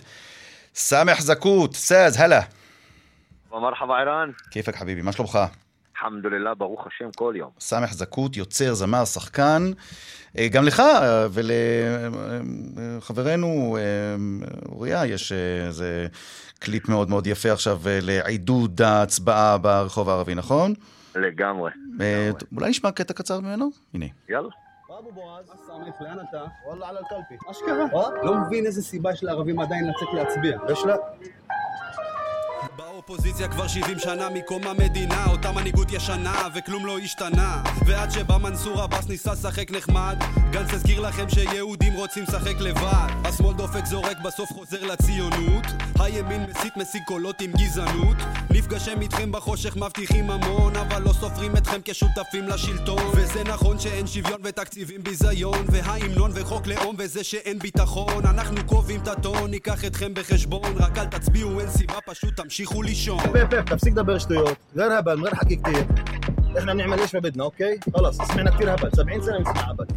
סאמח זכות, סאז, הלה.
ומרחבה ערן,
כיפק חביבי, מה שלומך?
אלחמדולillah, ברוך השם כל יום.
סאמח זכות, יוצר, זמר, שחקן. אה, גם לך אה, ולחברנו אוריה יש אה, איזה קליפ מאוד מאוד יפה עכשיו אה, לעידוד ההצבעה ברחוב הערבי, נכון?
לגמרי.
אה, אולי נשמע קטע קצר ממנו? הנה.
יאללה.
אבו בועז, סמך, לאן אתה? וואלה, על הקלפי. אשכרה? לא מבין איזה סיבה יש לערבים עדיין לצאת להצביע. יש לה...
באופוזיציה כבר 70 שנה מקום המדינה אותה מנהיגות ישנה וכלום לא השתנה. ועד שבא מנסור עבאס ניסה לשחק נחמד גנץ הזכיר לכם שיהודים רוצים לשחק לבד. השמאל דופק זורק בסוף חוזר לציונות. הימין מסית משיג קולות עם גזענות. נפגשם איתכם בחושך מבטיחים המון אבל לא סופרים אתכם כשותפים לשלטון. וזה נכון שאין שוויון ותקציבים ביזיון וההמנון וחוק לאום וזה שאין ביטחון. אנחנו קובעים את הטון ניקח אתכם בחשבון רק אל תצביעו אין סיבה פשוט תמשיכו לישון
بيف بيف تفسيق دبر شطيوط غير هبل من غير حكي كتير احنا بنعمل ايش ما بدنا اوكي خلص سمعنا كتير هبل 70 سنه بنسمع هبل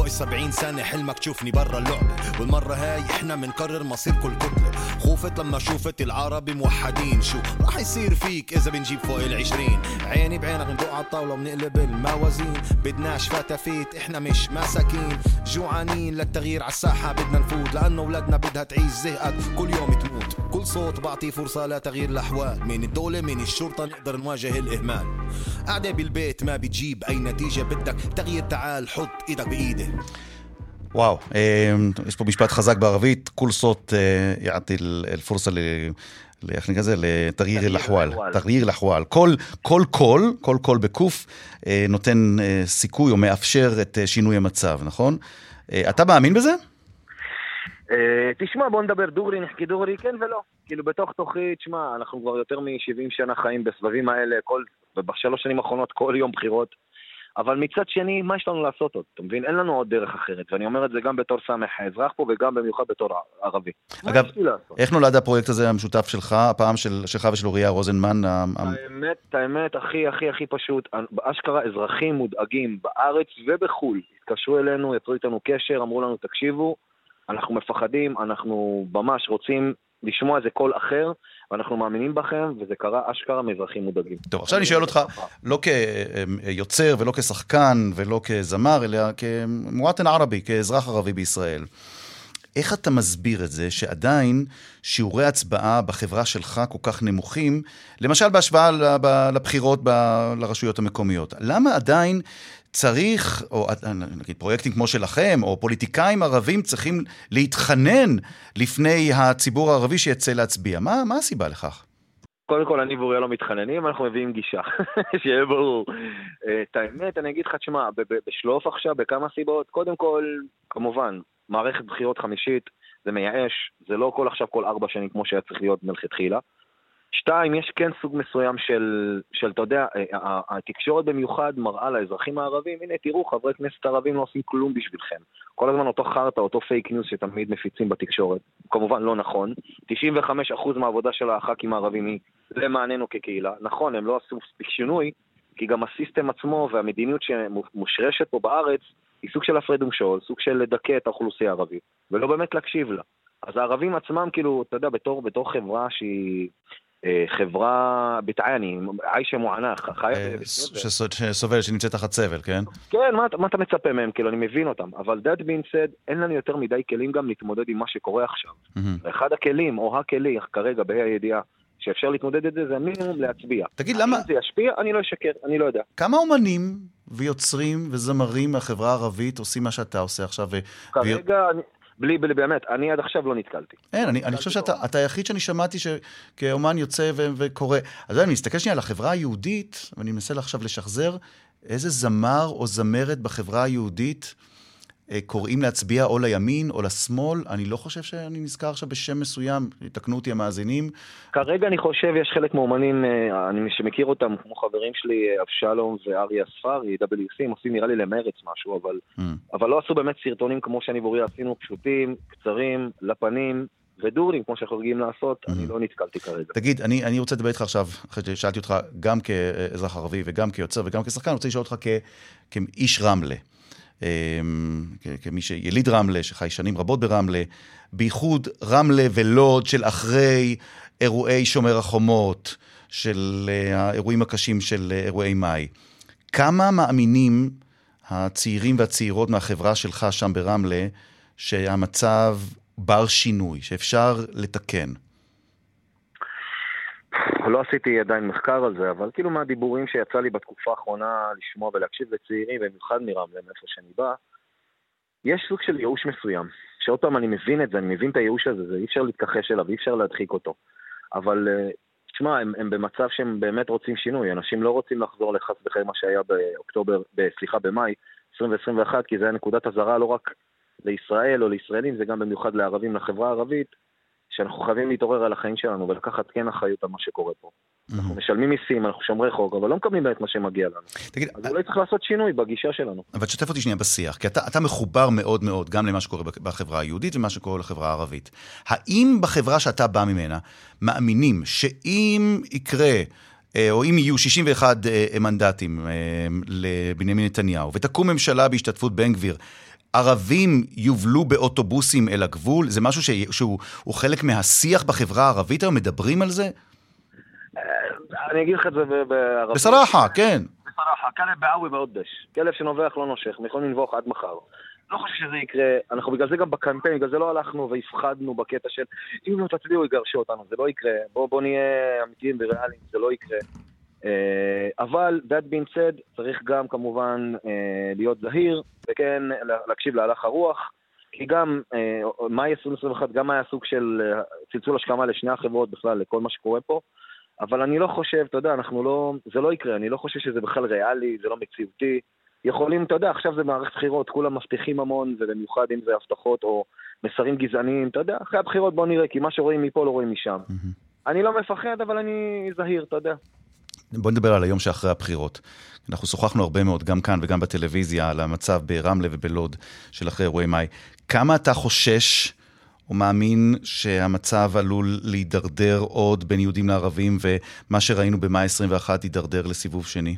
فوق السبعين سنة حلمك تشوفني برا اللعبة والمرة هاي إحنا منقرر مصير كل كتلة خوفت لما شوفت العرب موحدين. شو راح يصير فيك إذا بنجيب فوق العشرين؟ عيني بعينك ندق على الطاولة وبنقلب الموازين. بدناش فتافيت إحنا مش مساكين جوعانين للتغيير على الساحة بدنا نفوت. لأنه ولادنا بدها تعيش زهقت. كل يوم تموت. كل صوت بعطي فرصة لتغيير الأحوال. من الدولة من الشرطة نقدر نواجه الإهمال. قاعدة بالبيت ما بتجيب أي نتيجة بدك. تغيير تعال حط إيدك بايدي
וואו, אה, יש פה משפט חזק בערבית, כול סוט אה, יעתי אל-פורסה ל... איך נקרא לזה? לתגריר אל-אחואל.
אל-אחואל.
תגריר אל-אחואל. כל כל קול, כל קול בקוף, אה, נותן סיכוי או מאפשר את שינוי המצב, נכון? אתה מאמין בזה?
תשמע, בוא נדבר דוגרי, נחכי דוגרי, כן ולא. כאילו, בתוך תוכי, תשמע, אנחנו כבר יותר מ-70 שנה חיים בסבבים האלה, כל, ובשלוש שנים האחרונות כל יום בחירות. אבל מצד שני, מה יש לנו לעשות עוד? אתה מבין? אין לנו עוד דרך אחרת, ואני אומר את זה גם בתור סמך האזרח פה, וגם במיוחד בתור ערבי.
אגב? איך נולד הפרויקט הזה המשותף שלך, הפעם של, שלך ושל אוריה רוזנמן?
האמת, האמת, הכי הכי הכי פשוט, אשכרה אזרחים מודאגים בארץ ובחו"ל התקשרו אלינו, יצרו איתנו קשר, אמרו לנו, תקשיבו, אנחנו מפחדים, אנחנו ממש רוצים לשמוע איזה קול אחר, ואנחנו מאמינים בכם, וזה קרה אשכרה מאזרחים מודאגים.
טוב, עכשיו אני שואל אותך, לא כיוצר ולא כשחקן ולא כזמר, אלא כמואטן ערבי, כאזרח ערבי בישראל. איך אתה מסביר את זה שעדיין שיעורי הצבעה בחברה שלך כל כך נמוכים, למשל בהשוואה לבחירות ב- לרשויות המקומיות? למה עדיין צריך, או נגיד פרויקטים כמו שלכם, או פוליטיקאים ערבים צריכים להתחנן לפני הציבור הערבי שיצא להצביע? מה, מה הסיבה לכך?
קודם כל, אני ואוריה לא מתחננים, אנחנו מביאים גישה, (laughs) שיהיה ברור. אה, את האמת, אני אגיד לך, תשמע, בשלוף עכשיו, בכמה סיבות. קודם כל, כמובן, מערכת בחירות חמישית, זה מייאש, זה לא כל עכשיו כל ארבע שנים כמו שהיה צריך להיות מלכתחילה. שתיים, יש כן סוג מסוים של, של אתה יודע, אה, התקשורת במיוחד מראה לאזרחים הערבים, הנה תראו, חברי כנסת ערבים לא עושים כלום בשבילכם. כל הזמן אותו חרטא, אותו פייק ניוז שתמיד מפיצים בתקשורת. כמובן לא נכון. 95% מהעבודה של הח"כים הערבים היא למעננו כקהילה. נכון, הם לא עשו מספיק שינוי, כי גם ה system עצמו והמדיניות שמושרשת פה בארץ היא סוג של הפרד ומשול, סוג של לדכא את האוכלוסייה הערבית, ולא באמת להקשיב לה. אז הערבים עצמם, כאילו, אתה יודע, בתור, בתור חברה שהיא אה, חברה بتعاني, عايشة معاناة, חיה
אה, שסובל, שנמצאת תחת סבל, כן?
כן, מה, מה אתה מצפה מהם? כאילו, אני מבין אותם. אבל that being said, אין לנו יותר מדי כלים גם להתמודד עם מה שקורה עכשיו. ואחד הכלים, או הכלי, כרגע, בה"א הידיעה, שאפשר להתמודד את זה, זה המינימום להצביע.
תגיד, למה...
אם זה ישפיע, אני לא אשקר, אני לא יודע.
כמה אומנים ויוצרים וזמרים מהחברה הערבית עושים מה שאתה עושה עכשיו?
כרגע, ו... אני... בלי, בלי, באמת, אני עד עכשיו לא נתקלתי.
אין, אני, אני חושב שאתה היחיד שאני שמעתי שכאומן יוצא ו, וקורא. אז אני מסתכל שנייה על החברה היהודית, ואני מנסה עכשיו לשחזר איזה זמר או זמרת בחברה היהודית קוראים להצביע או לימין או לשמאל. אני לא חושב שאני נזכר עכשיו בשם מסוים, יתקנו אותי המאזינים.
כרגע אני חושב, יש חלק מאומנים, אה, אני שמכיר אותם, כמו חברים שלי, אה, אבשלום ואריה אספרי, WC, הם עושים נראה לי למרץ משהו, אבל, mm. אבל לא עשו באמת סרטונים כמו שאני ואוריה עשינו, פשוטים, קצרים, לפנים, ודורים, כמו שאנחנו רגילים לעשות, mm-hmm. אני לא נתקלתי כרגע.
תגיד, אני, אני רוצה לדבר איתך עכשיו, אחרי ששאלתי אותך גם כאזרח ערבי וגם כיוצר וגם כשחקן, אני רוצה לשאול אותך כ, כאיש רמלה. אמ, כמי שיליד רמלה, שחי שנים רבות ברמלה, בייחוד רמלה ולוד של אחרי אירועי שומר החומות, של אה, האירועים הקשים של אה, אירועי מאי. כמה מאמינים הצעירים והצעירות מהחברה שלך שם ברמלה, שהמצב בר שינוי, שאפשר לתקן?
לא עשיתי עדיין מחקר על זה, אבל כאילו מהדיבורים שיצא לי בתקופה האחרונה לשמוע ולהקשיב לצעירים, במיוחד מרמלה, מאיפה שאני בא, יש סוג של ייאוש מסוים. שעוד פעם אני מבין את זה, אני מבין את הייאוש הזה, זה אי אפשר להתכחש אליו, אי אפשר להדחיק אותו. אבל אה, תשמע, הם, הם במצב שהם באמת רוצים שינוי, אנשים לא רוצים לחזור לחס וחלילה מה שהיה באוקטובר, סליחה, במאי 2021, כי זה היה נקודת אזהרה לא רק לישראל או לישראלים, זה גם במיוחד לערבים, לחברה הערבית, שאנחנו חייבים להתעורר על החיים שלנו ולקחת כן אחריות על מה שקורה פה. אנחנו משלמים מיסים, אנחנו שומרי חוק, אבל לא מקבלים באמת מה שמגיע לנו. תגיד, אז אולי צריך לעשות שינוי בגישה שלנו.
אבל תשתף אותי שנייה בשיח, כי אתה, אתה מחובר מאוד מאוד גם למה שקורה בחברה היהודית ומה שקורה לחברה הערבית. האם בחברה שאתה בא ממנה, מאמינים שאם יקרה... אה, או אם יהיו 61 אה, מנדטים אה, לבנימין נתניהו, ותקום ממשלה בהשתתפות בן גביר, ערבים יובלו באוטובוסים אל הגבול? זה משהו ש... שהוא חלק מהשיח בחברה הערבית היום? מדברים על זה?
אה, אני אגיד לך את זה בערבית.
בסרחה, כן.
בסרחה, כלב בעווי ועודש. כלב שנובח לא נושך, הם יכולים לנבוח עד מחר. לא חושב שזה יקרה, אנחנו בגלל זה גם בקמפיין, בגלל זה לא הלכנו והפחדנו בקטע של אם לא תצביעו יגרשו אותנו, זה לא יקרה, בואו בוא נהיה אמיתיים וריאליים, זה לא יקרה. אה, אבל, that being said, צריך גם כמובן אה, להיות זהיר, וכן להקשיב להלך הרוח, כי גם אה, מאי 2021 גם היה סוג של צלצול השכמה לשני החברות בכלל, לכל מה שקורה פה, אבל אני לא חושב, אתה יודע, אנחנו לא, זה לא יקרה, אני לא חושב שזה בכלל ריאלי, זה לא מציאותי. יכולים, אתה יודע, עכשיו זה מערכת בחירות, כולם מבטיחים המון, ובמיוחד אם זה הבטחות או מסרים גזעניים, אתה יודע, אחרי הבחירות בוא נראה, כי מה שרואים מפה לא רואים משם. Mm-hmm. אני לא מפחד, אבל אני זהיר, אתה יודע.
בוא נדבר על היום שאחרי הבחירות. אנחנו שוחחנו הרבה מאוד, גם כאן וגם בטלוויזיה, על המצב ברמלה ובלוד של אחרי אירועי מאי. כמה אתה חושש או מאמין שהמצב עלול להידרדר עוד בין יהודים לערבים, ומה שראינו במאי 21 יידרדר לסיבוב שני?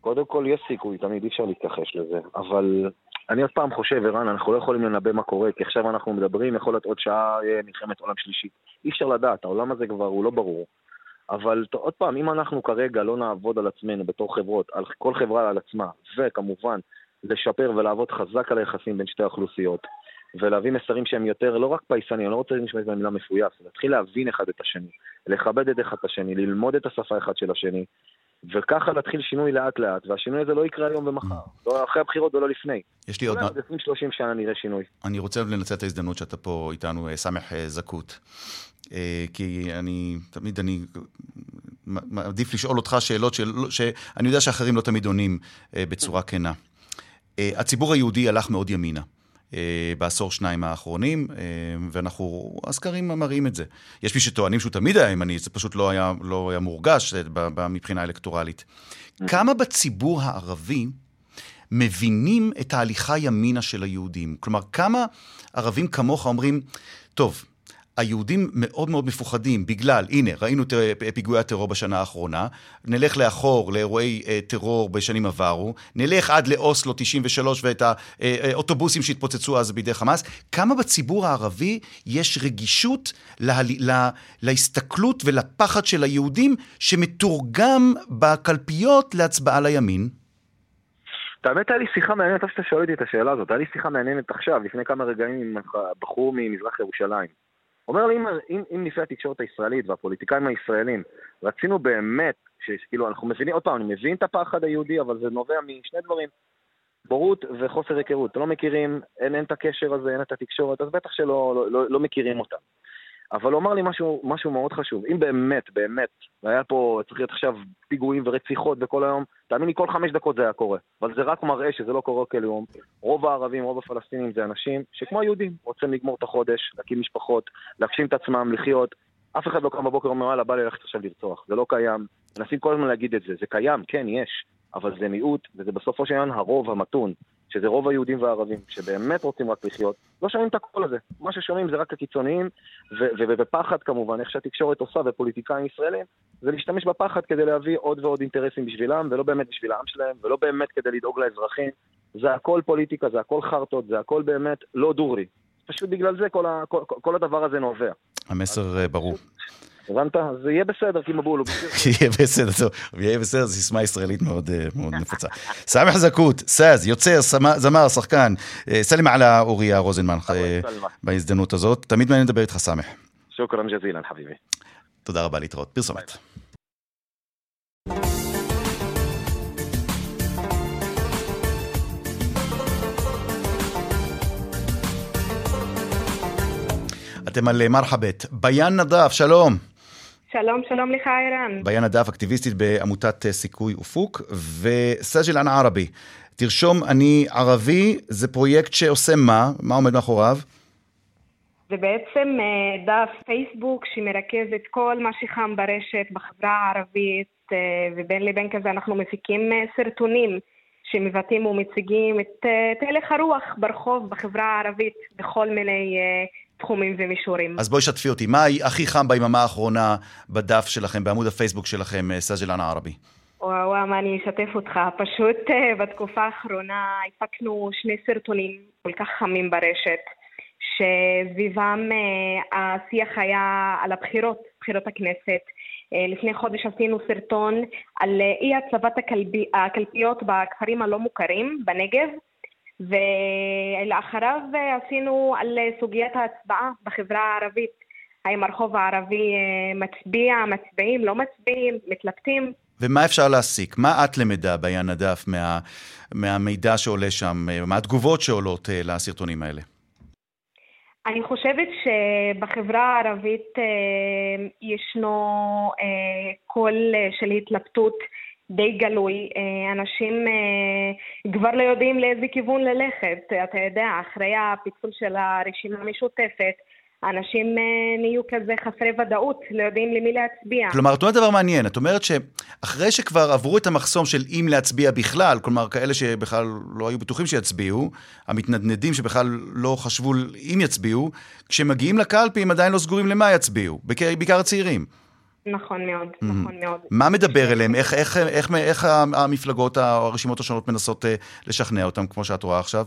קודם כל, יש סיכוי, תמיד אי אפשר להתכחש לזה, אבל אני עוד פעם חושב, ערן, אנחנו לא יכולים לנבא מה קורה, כי עכשיו אנחנו מדברים, יכול להיות עוד שעה יהיה מלחמת עולם שלישית. אי אפשר לדעת, העולם הזה כבר הוא לא ברור. אבל עוד פעם, אם אנחנו כרגע לא נעבוד על עצמנו בתור חברות, על כל חברה על עצמה, וכמובן לשפר ולעבוד חזק על היחסים בין שתי האוכלוסיות, ולהביא מסרים שהם יותר, לא רק פייסנים, אני לא רוצה להשתמש במילה מפויס, להתחיל להבין אחד את השני, לכבד את אחד את השני, ללמוד את השפה אחד של השני, וככה להתחיל שינוי לאט לאט, והשינוי הזה לא יקרה היום ומחר, לא אחרי הבחירות ולא לפני.
יש לי עוד...
עוד 20-30 שנה נראה שינוי.
אני רוצה לנצל את ההזדמנות שאתה פה איתנו, אה, סמך אה, זכות. אה, כי אני, תמיד אני מעדיף לשאול אותך שאלות של, שאני יודע שאחרים לא תמיד עונים בצורה כנה. הציבור היהודי הלך מאוד ימינה. אה, בעשור שניים האחרונים, אה, ואנחנו, הסקרים מראים את זה. יש מי שטוענים שהוא תמיד היה ימני, זה פשוט לא היה, לא היה מורגש מבחינה אלקטורלית. כמה בציבור הערבי מבינים את ההליכה ימינה של היהודים? כלומר, כמה ערבים כמוך אומרים, טוב, היהודים מאוד מאוד מפוחדים בגלל, הנה, ראינו את פיגועי הטרור בשנה האחרונה, נלך לאחור לאירועי אה, טרור בשנים עברו, נלך עד לאוסלו 93 ואת האוטובוסים שהתפוצצו אז בידי חמאס. כמה בציבור הערבי יש רגישות לה, לה, להסתכלות ולפחד של היהודים שמתורגם בקלפיות להצבעה לימין?
האמת, היה לי שיחה מעניינת, טוב שאתה שואל אותי את השאלה הזאת, היה לי שיחה מעניינת עכשיו, לפני כמה רגעים עם בחור ממזרח ירושלים. אומר לי, אם, אם, אם לפי התקשורת הישראלית והפוליטיקאים הישראלים רצינו באמת, שכאילו אנחנו מבינים, עוד פעם, אני מבין את הפחד היהודי, אבל זה נובע משני דברים. בורות וחוסר היכרות. לא מכירים, אין, אין את הקשר הזה, אין את התקשורת, אז בטח שלא לא, לא, לא מכירים אותם. אבל הוא אמר לי משהו, משהו מאוד חשוב. אם באמת, באמת, והיה פה, צריך להיות עכשיו פיגועים ורציחות בכל היום, תאמין לי, כל חמש דקות זה היה קורה. אבל זה רק מראה שזה לא קורה כל יום. רוב הערבים, רוב הפלסטינים זה אנשים שכמו היהודים, רוצים לגמור את החודש, להקים משפחות, להגשים את עצמם, לחיות. אף אחד לא קם בבוקר ואומר, וואלה, בא לי ללכת עכשיו לרצוח. זה לא קיים. מנסים כל הזמן להגיד את זה. זה קיים, כן, יש. אבל זה מיעוט, וזה בסופו של עניין הרוב המתון. שזה רוב היהודים והערבים, שבאמת רוצים רק לחיות, לא שומעים את הקול הזה. מה ששומעים זה רק הקיצוניים, ובפחד כמובן, איך שהתקשורת עושה ופוליטיקאים ישראלים, זה להשתמש בפחד כדי להביא עוד ועוד אינטרסים בשבילם, ולא באמת בשביל העם שלהם, ולא באמת כדי לדאוג לאזרחים. זה הכל פוליטיקה, זה הכל חרטות, זה הכל באמת לא דורי. פשוט בגלל זה כל, ה, כל, כל הדבר הזה נובע.
המסר אה, ברור.
הבנת? זה יהיה בסדר, כי מבולו. (laughs)
יהיה בסדר, טוב. יהיה בסדר, זו סיסמה ישראלית מאוד אה, נפוצה. סמח זכות, סאז, יוצר, זמר, שחקן. אה, סלם על אוריה רוזנמן בהזדמנות הזאת. תמיד מעניין לדבר איתך, סמח.
שוכרן ג'זילן, חביבי.
תודה רבה, להתראות. פרסומת. אתם על מרחבת. ביאן נדף, שלום.
שלום, שלום לך, ערן.
ביאן נדף, אקטיביסטית בעמותת סיכוי אופוק, וסג'ל אנ ערבי. תרשום, אני ערבי, זה פרויקט שעושה מה? מה עומד מאחוריו?
זה בעצם אה, דף פייסבוק שמרכז את כל מה שחם ברשת בחברה הערבית, אה, ובין לבין כזה אנחנו מפיקים אה, סרטונים שמבטאים ומציגים את הלך הרוח ברחוב בחברה הערבית בכל מיני תחומים ומישורים.
אז בואי שתפי אותי, מה הכי חם ביממה האחרונה בדף שלכם, בעמוד הפייסבוק שלכם, אה, סאג'לן הערבי?
וואו, וואו, מה אני אשתף אותך. פשוט אה, בתקופה האחרונה הפקנו שני סרטונים כל כך חמים ברשת, שסביבם אה, השיח היה על הבחירות, בחירות הכנסת. לפני חודש עשינו סרטון על אי הצבת הקלפיות בכפרים הלא מוכרים בנגב, ולאחריו עשינו על סוגיית ההצבעה בחברה הערבית. האם הרחוב הערבי אה, מצביע, מצביעים, לא מצביעים, מתלבטים.
ומה אפשר להסיק? מה את למדה ביאן הדף מה, מהמידע שעולה שם, מהתגובות שעולות אה, לסרטונים האלה?
אני חושבת שבחברה הערבית אה, ישנו קול של התלבטות די גלוי. אה, אנשים אה, כבר לא יודעים לאיזה כיוון ללכת. אתה יודע, אחרי הפיצול של הרשימה המשותפת, אנשים אה, נהיו כזה חסרי ודאות, לא יודעים למי להצביע.
כלומר, את אומרת דבר מעניין, את אומרת שאחרי שכבר עברו את המחסום של אם להצביע בכלל, כלומר, כאלה שבכלל לא היו בטוחים שיצביעו, המתנדנדים שבכלל לא חשבו אם יצביעו, כשמגיעים לקלפי הם עדיין לא סגורים למה יצביעו, בעיקר הצעירים.
נכון מאוד, mm-hmm. נכון מאוד.
מה מדבר אליהם? איך, איך, איך, איך המפלגות הרשימות השונות מנסות uh, לשכנע אותם, כמו שאת רואה עכשיו?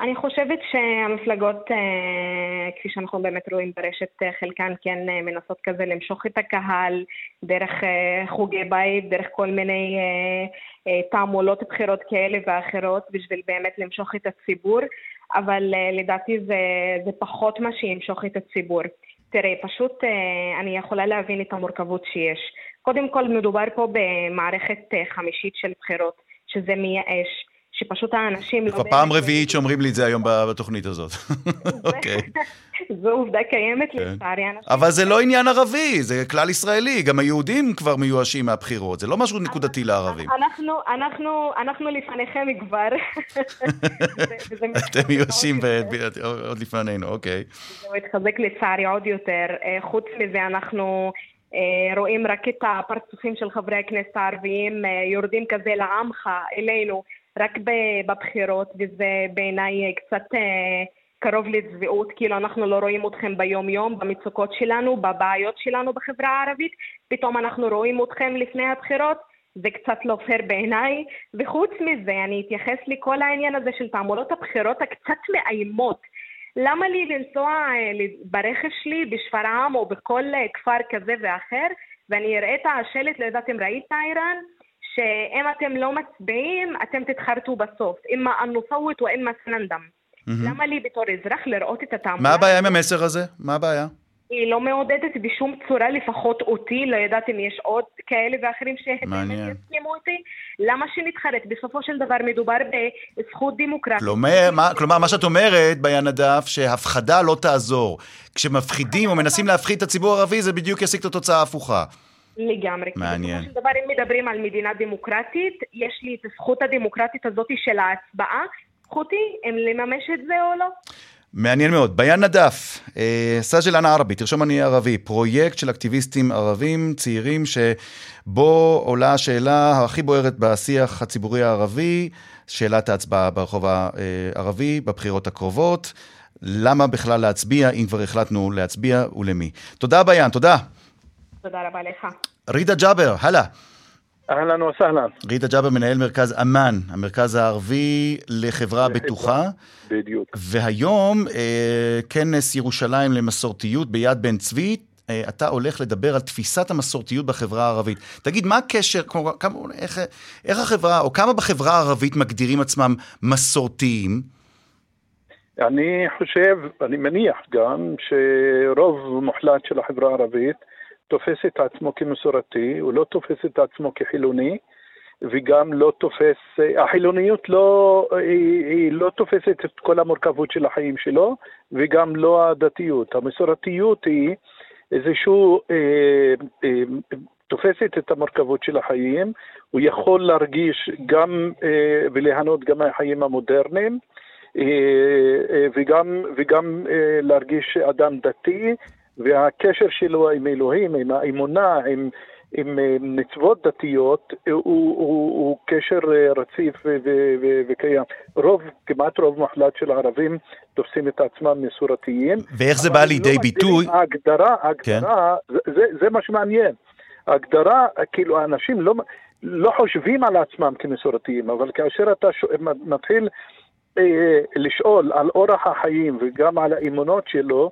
אני חושבת שהמפלגות, uh, כפי שאנחנו באמת רואים ברשת, uh, חלקן כן uh, מנסות כזה למשוך את הקהל דרך uh, חוגי בית, דרך כל מיני uh, uh, תעמולות בחירות כאלה ואחרות, בשביל באמת למשוך את הציבור, אבל uh, לדעתי זה, זה פחות מה שימשוך את הציבור. תראה, פשוט אה, אני יכולה להבין את המורכבות שיש. קודם כל, מדובר פה במערכת אה, חמישית של בחירות, שזה מייאש, שפשוט האנשים לא...
כבר פעם רביעית שאומרים לי את זה היום בתוכנית הזאת. (laughs) אוקיי.
זו עובדה קיימת
כן.
לצערי.
אבל זה לא עניין ערבי, זה כלל ישראלי. גם היהודים כבר מיואשים מהבחירות, זה לא משהו נקודתי לערבים.
אנחנו, אנחנו, אנחנו לפניכם כבר. (laughs)
אתם מיואשים עוד לפנינו, אוקיי.
זה מתחזק לצערי עוד יותר. אה, חוץ מזה, אנחנו אה, רואים רק את הפרצופים של חברי הכנסת הערביים אה, יורדים כזה לעמך, אלינו, רק בבחירות, וזה בעיניי קצת אה, קרוב לצביעות, כאילו אנחנו לא רואים אתכם ביום-יום, במצוקות שלנו, בבעיות שלנו בחברה הערבית, פתאום אנחנו רואים אתכם לפני הבחירות. זה קצת לא פייר בעיניי, וחוץ מזה, אני אתייחס לכל העניין הזה של תעמולות הבחירות הקצת מאיימות. למה לי לנסוע אה, ברכב שלי בשפרעם או בכל אה, כפר כזה ואחר, ואני אראה את השלט, לא יודעת אם ראית, איראן, שאם אתם לא מצביעים, אתם תתחרטו בסוף. אימה אנוסוות ואימה סננדם. למה לי בתור אזרח לראות את התעמולה?
מה הבעיה עם המסר הזה? מה הבעיה?
היא לא מעודדת בשום צורה, לפחות אותי, לא יודעת אם יש עוד כאלה ואחרים
מעניין.
שבאמת יסכימו אותי. למה שנתחרט? בסופו של דבר מדובר בזכות דמוקרטית.
כלומר, מה, כלומר, מה שאת אומרת, ביאן נדף, שהפחדה לא תעזור. כשמפחידים או מנסים להפחיד את הציבור הערבי, זה בדיוק ישיג את התוצאה ההפוכה.
לגמרי.
מעניין.
בסופו של דבר, אם מדברים על מדינה דמוקרטית, יש לי את הזכות הדמוקרטית הזאת של ההצבעה. זכותי אם לממש את זה או לא.
מעניין מאוד. ביאן נדף, אה, סאג'ל אנה ערבי, תרשום אני ערבי, פרויקט של אקטיביסטים ערבים צעירים שבו עולה השאלה הכי בוערת בשיח הציבורי הערבי, שאלת ההצבעה ברחוב הערבי בבחירות הקרובות. למה בכלל להצביע, אם כבר החלטנו להצביע, ולמי. תודה ביאן, תודה.
תודה רבה לך.
רידה ג'אבר, הלאה.
אהלן וסהלן.
רידה ג'אבר, מנהל מרכז אמ"ן, המרכז הערבי לחברה בטוחה.
בדיוק.
והיום, אה, כנס ירושלים למסורתיות ביד בן צבי, אה, אתה הולך לדבר על תפיסת המסורתיות בחברה הערבית. תגיד, מה הקשר, כמו, כמה, איך, איך החברה, או כמה בחברה הערבית מגדירים עצמם מסורתיים?
אני חושב, אני מניח גם, שרוב מוחלט של החברה הערבית תופס את עצמו כמסורתי, הוא לא תופס את עצמו כחילוני, וגם לא תופס, החילוניות לא, היא, היא לא תופסת את כל המורכבות של החיים שלו, וגם לא הדתיות. המסורתיות היא איזשהו, אה, אה, תופסת את המורכבות של החיים, הוא יכול להרגיש גם אה, וליהנות גם מהחיים המודרניים, אה, אה, וגם, וגם אה, להרגיש אדם דתי, והקשר שלו עם אלוהים, עם האמונה, עם, עם אה, מצוות דתיות, הוא, הוא, הוא קשר אה, רציף ו- ו- ו- וקיים. רוב, כמעט רוב מוחלט של הערבים תופסים את עצמם מסורתיים.
ואיך זה בא לידי
לא
ביטוי?
ההגדרה, ההגדרה, זה, זה, זה מה שמעניין. ההגדרה, כאילו האנשים לא, לא חושבים על עצמם כמסורתיים, אבל כאשר אתה ש... מתחיל אה, לשאול על אורח החיים וגם על האמונות שלו,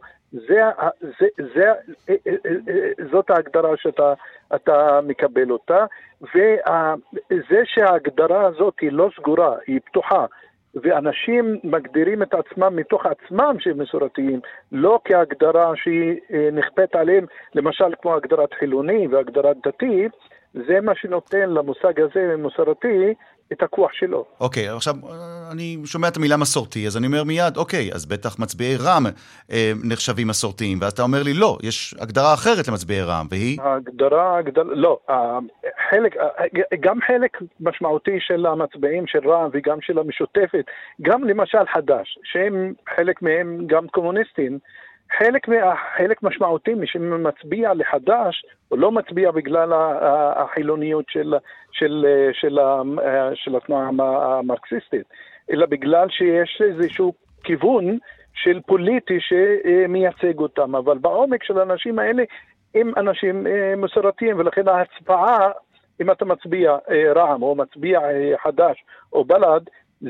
זאת ההגדרה שאתה אתה מקבל אותה, וזה שההגדרה הזאת היא לא סגורה, היא פתוחה, ואנשים מגדירים את עצמם מתוך עצמם שהם מסורתיים, לא כהגדרה שהיא אה, נכפית עליהם, למשל כמו הגדרת חילוני והגדרת דתי, זה מה שנותן למושג הזה, מסורתי, את הכוח שלו.
אוקיי, עכשיו, אה, אני שומע את המילה מסורתי, אז אני אומר מיד, אוקיי, אז בטח מצביעי רע"מ אה, נחשבים מסורתיים, ואז אתה אומר לי, לא, יש הגדרה אחרת למצביעי רע"מ, והיא?
ההגדרה, הגדל, לא, חלק, גם חלק משמעותי של המצביעים של רע"מ וגם של המשותפת, גם למשל חד"ש, שהם חלק מהם גם קומוניסטים, חלק, חלק משמעותי מי שמצביע לחד"ש, הוא לא מצביע בגלל החילוניות של, של, של, של התנועה המ- המרקסיסטית, אלא בגלל שיש איזשהו כיוון של פוליטי שמייצג אותם, אבל בעומק של האנשים האלה הם אנשים אה, מסורתיים, ולכן ההצבעה, אם אתה מצביע אה, רע"מ או מצביע אה, חד"ש או בל"ד,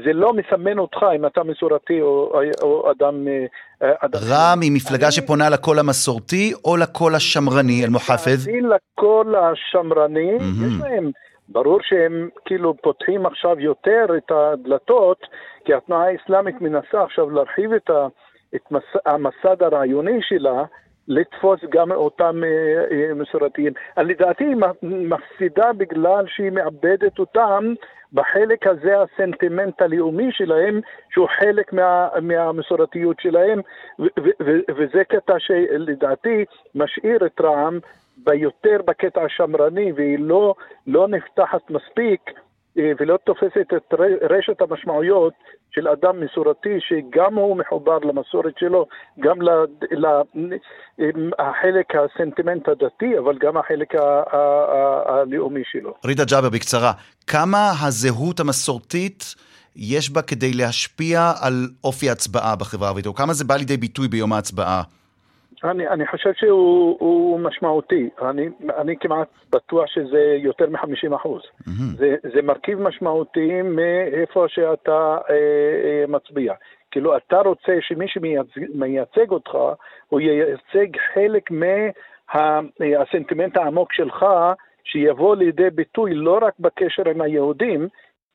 זה לא מסמן אותך אם אתה מסורתי או, או אדם... אה, אדם
רע"מ היא מפלגה שפונה לקול המסורתי או לקול השמרני, אל-מוחפז?
לקול השמרני,
מהמם.
יש להם, ברור שהם כאילו פותחים עכשיו יותר את הדלתות, כי התנועה האסלאמית מנסה עכשיו להרחיב את, ה, את מס, המסד הרעיוני שלה, לתפוס גם אותם מסורתיים. לדעתי היא מפסידה בגלל שהיא מאבדת אותם בחלק הזה הסנטימנט הלאומי שלהם, שהוא חלק מה, מהמסורתיות שלהם, וזה קטע שלדעתי משאיר את רע"מ ביותר בקטע השמרני, והיא לא, לא נפתחת מספיק ולא תופסת את רשת המשמעויות של אדם מסורתי, שגם הוא מחובר למסורת שלו, גם לחלק הסנטימנט הדתי, אבל גם החלק הלאומי שלו.
רידה ג'אבר, בקצרה, כמה הזהות המסורתית יש בה כדי להשפיע על אופי ההצבעה בחברה הערבית, או כמה זה בא לידי ביטוי ביום ההצבעה?
אני, אני חושב שהוא משמעותי. אני, אני כמעט בטוח שזה יותר מ-50 אחוז. Mm-hmm. זה, זה מרכיב משמעותי מאיפה שאתה אה, אה, מצביע. כאילו, אתה רוצה שמי שמייצג אותך, הוא ייצג חלק מהסנטימנט העמוק שלך, שיבוא לידי ביטוי לא רק בקשר עם היהודים,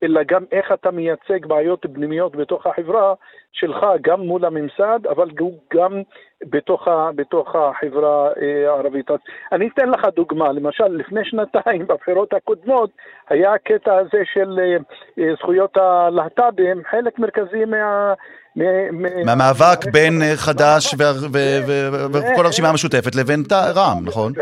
אלא גם איך אתה מייצג בעיות פנימיות בתוך החברה שלך, גם מול הממסד, אבל גם בתוך, ה, בתוך החברה אה, הערבית. אז אני אתן לך דוגמה, למשל, לפני שנתיים, (laughs) בבחירות הקודמות, היה הקטע הזה של אה, אה, זכויות הלהט"בים, חלק מרכזי מה...
מהמאבק בין חד"ש וכל הרשימה המשותפת לבין רע"מ, נכון?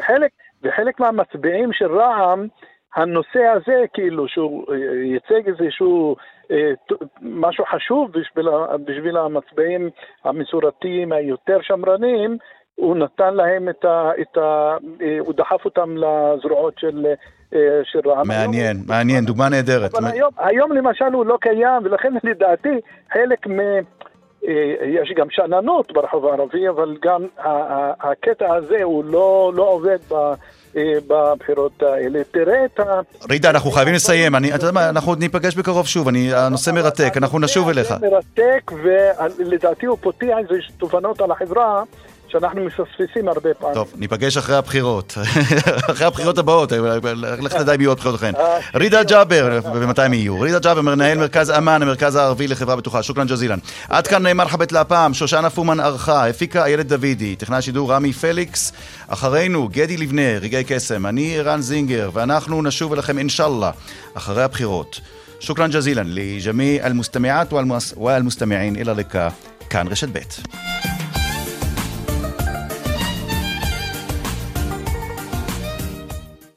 וחלק מהמצביעים של רע"מ הנושא הזה, כאילו, שהוא אה, ייצג איזשהו אה, משהו חשוב בשביל, בשביל המצביעים המסורתיים היותר שמרנים, הוא נתן להם את ה... את ה אה, הוא דחף אותם לזרועות של, של רע"מ.
מעניין, היום, מעניין, דוגמה נהדרת.
אבל היום, היום למשל הוא לא קיים, ולכן (laughs) לדעתי חלק מ... יש גם שאננות ברחוב הערבי, אבל גם הקטע הזה הוא לא, לא עובד בבחירות האלה. תראה את ה...
רידה, אנחנו חייבים לסיים. אני, אתה יודע מה, אנחנו ניפגש בקרוב שוב, אני, הנושא מרתק, אנחנו נשוב אליך.
מרתק, ולדעתי הוא פותח איזה תובנות על החברה. שאנחנו מפספסים הרבה פעמים.
טוב, ניפגש אחרי הבחירות. (laughs) אחרי הבחירות הבאות, אה, אה, לך תדע אם יהיו עוד בחירות אחריהן. אה, כן. רידה ג'אבר, ומתי הם יהיו? רידה ג'אבר, מנהל מרכז אמ"ן, המרכז הערבי לחברה בטוחה. שוקלן ג'זילן. עד כאן מרחבת להפעם, שושנה פומן ערכה, הפיקה איילת דוידי, תכנן שידור רמי פליקס. אחרינו, גדי לבנה, רגעי קסם. אני רן זינגר, ואנחנו נשוב אליכם אינשאללה, אחרי הבחירות. שוקלן ג'זילן לג'מי אל-מוסתמעאת ואל-מוסתמעין, אלא לכאן רשת ב'.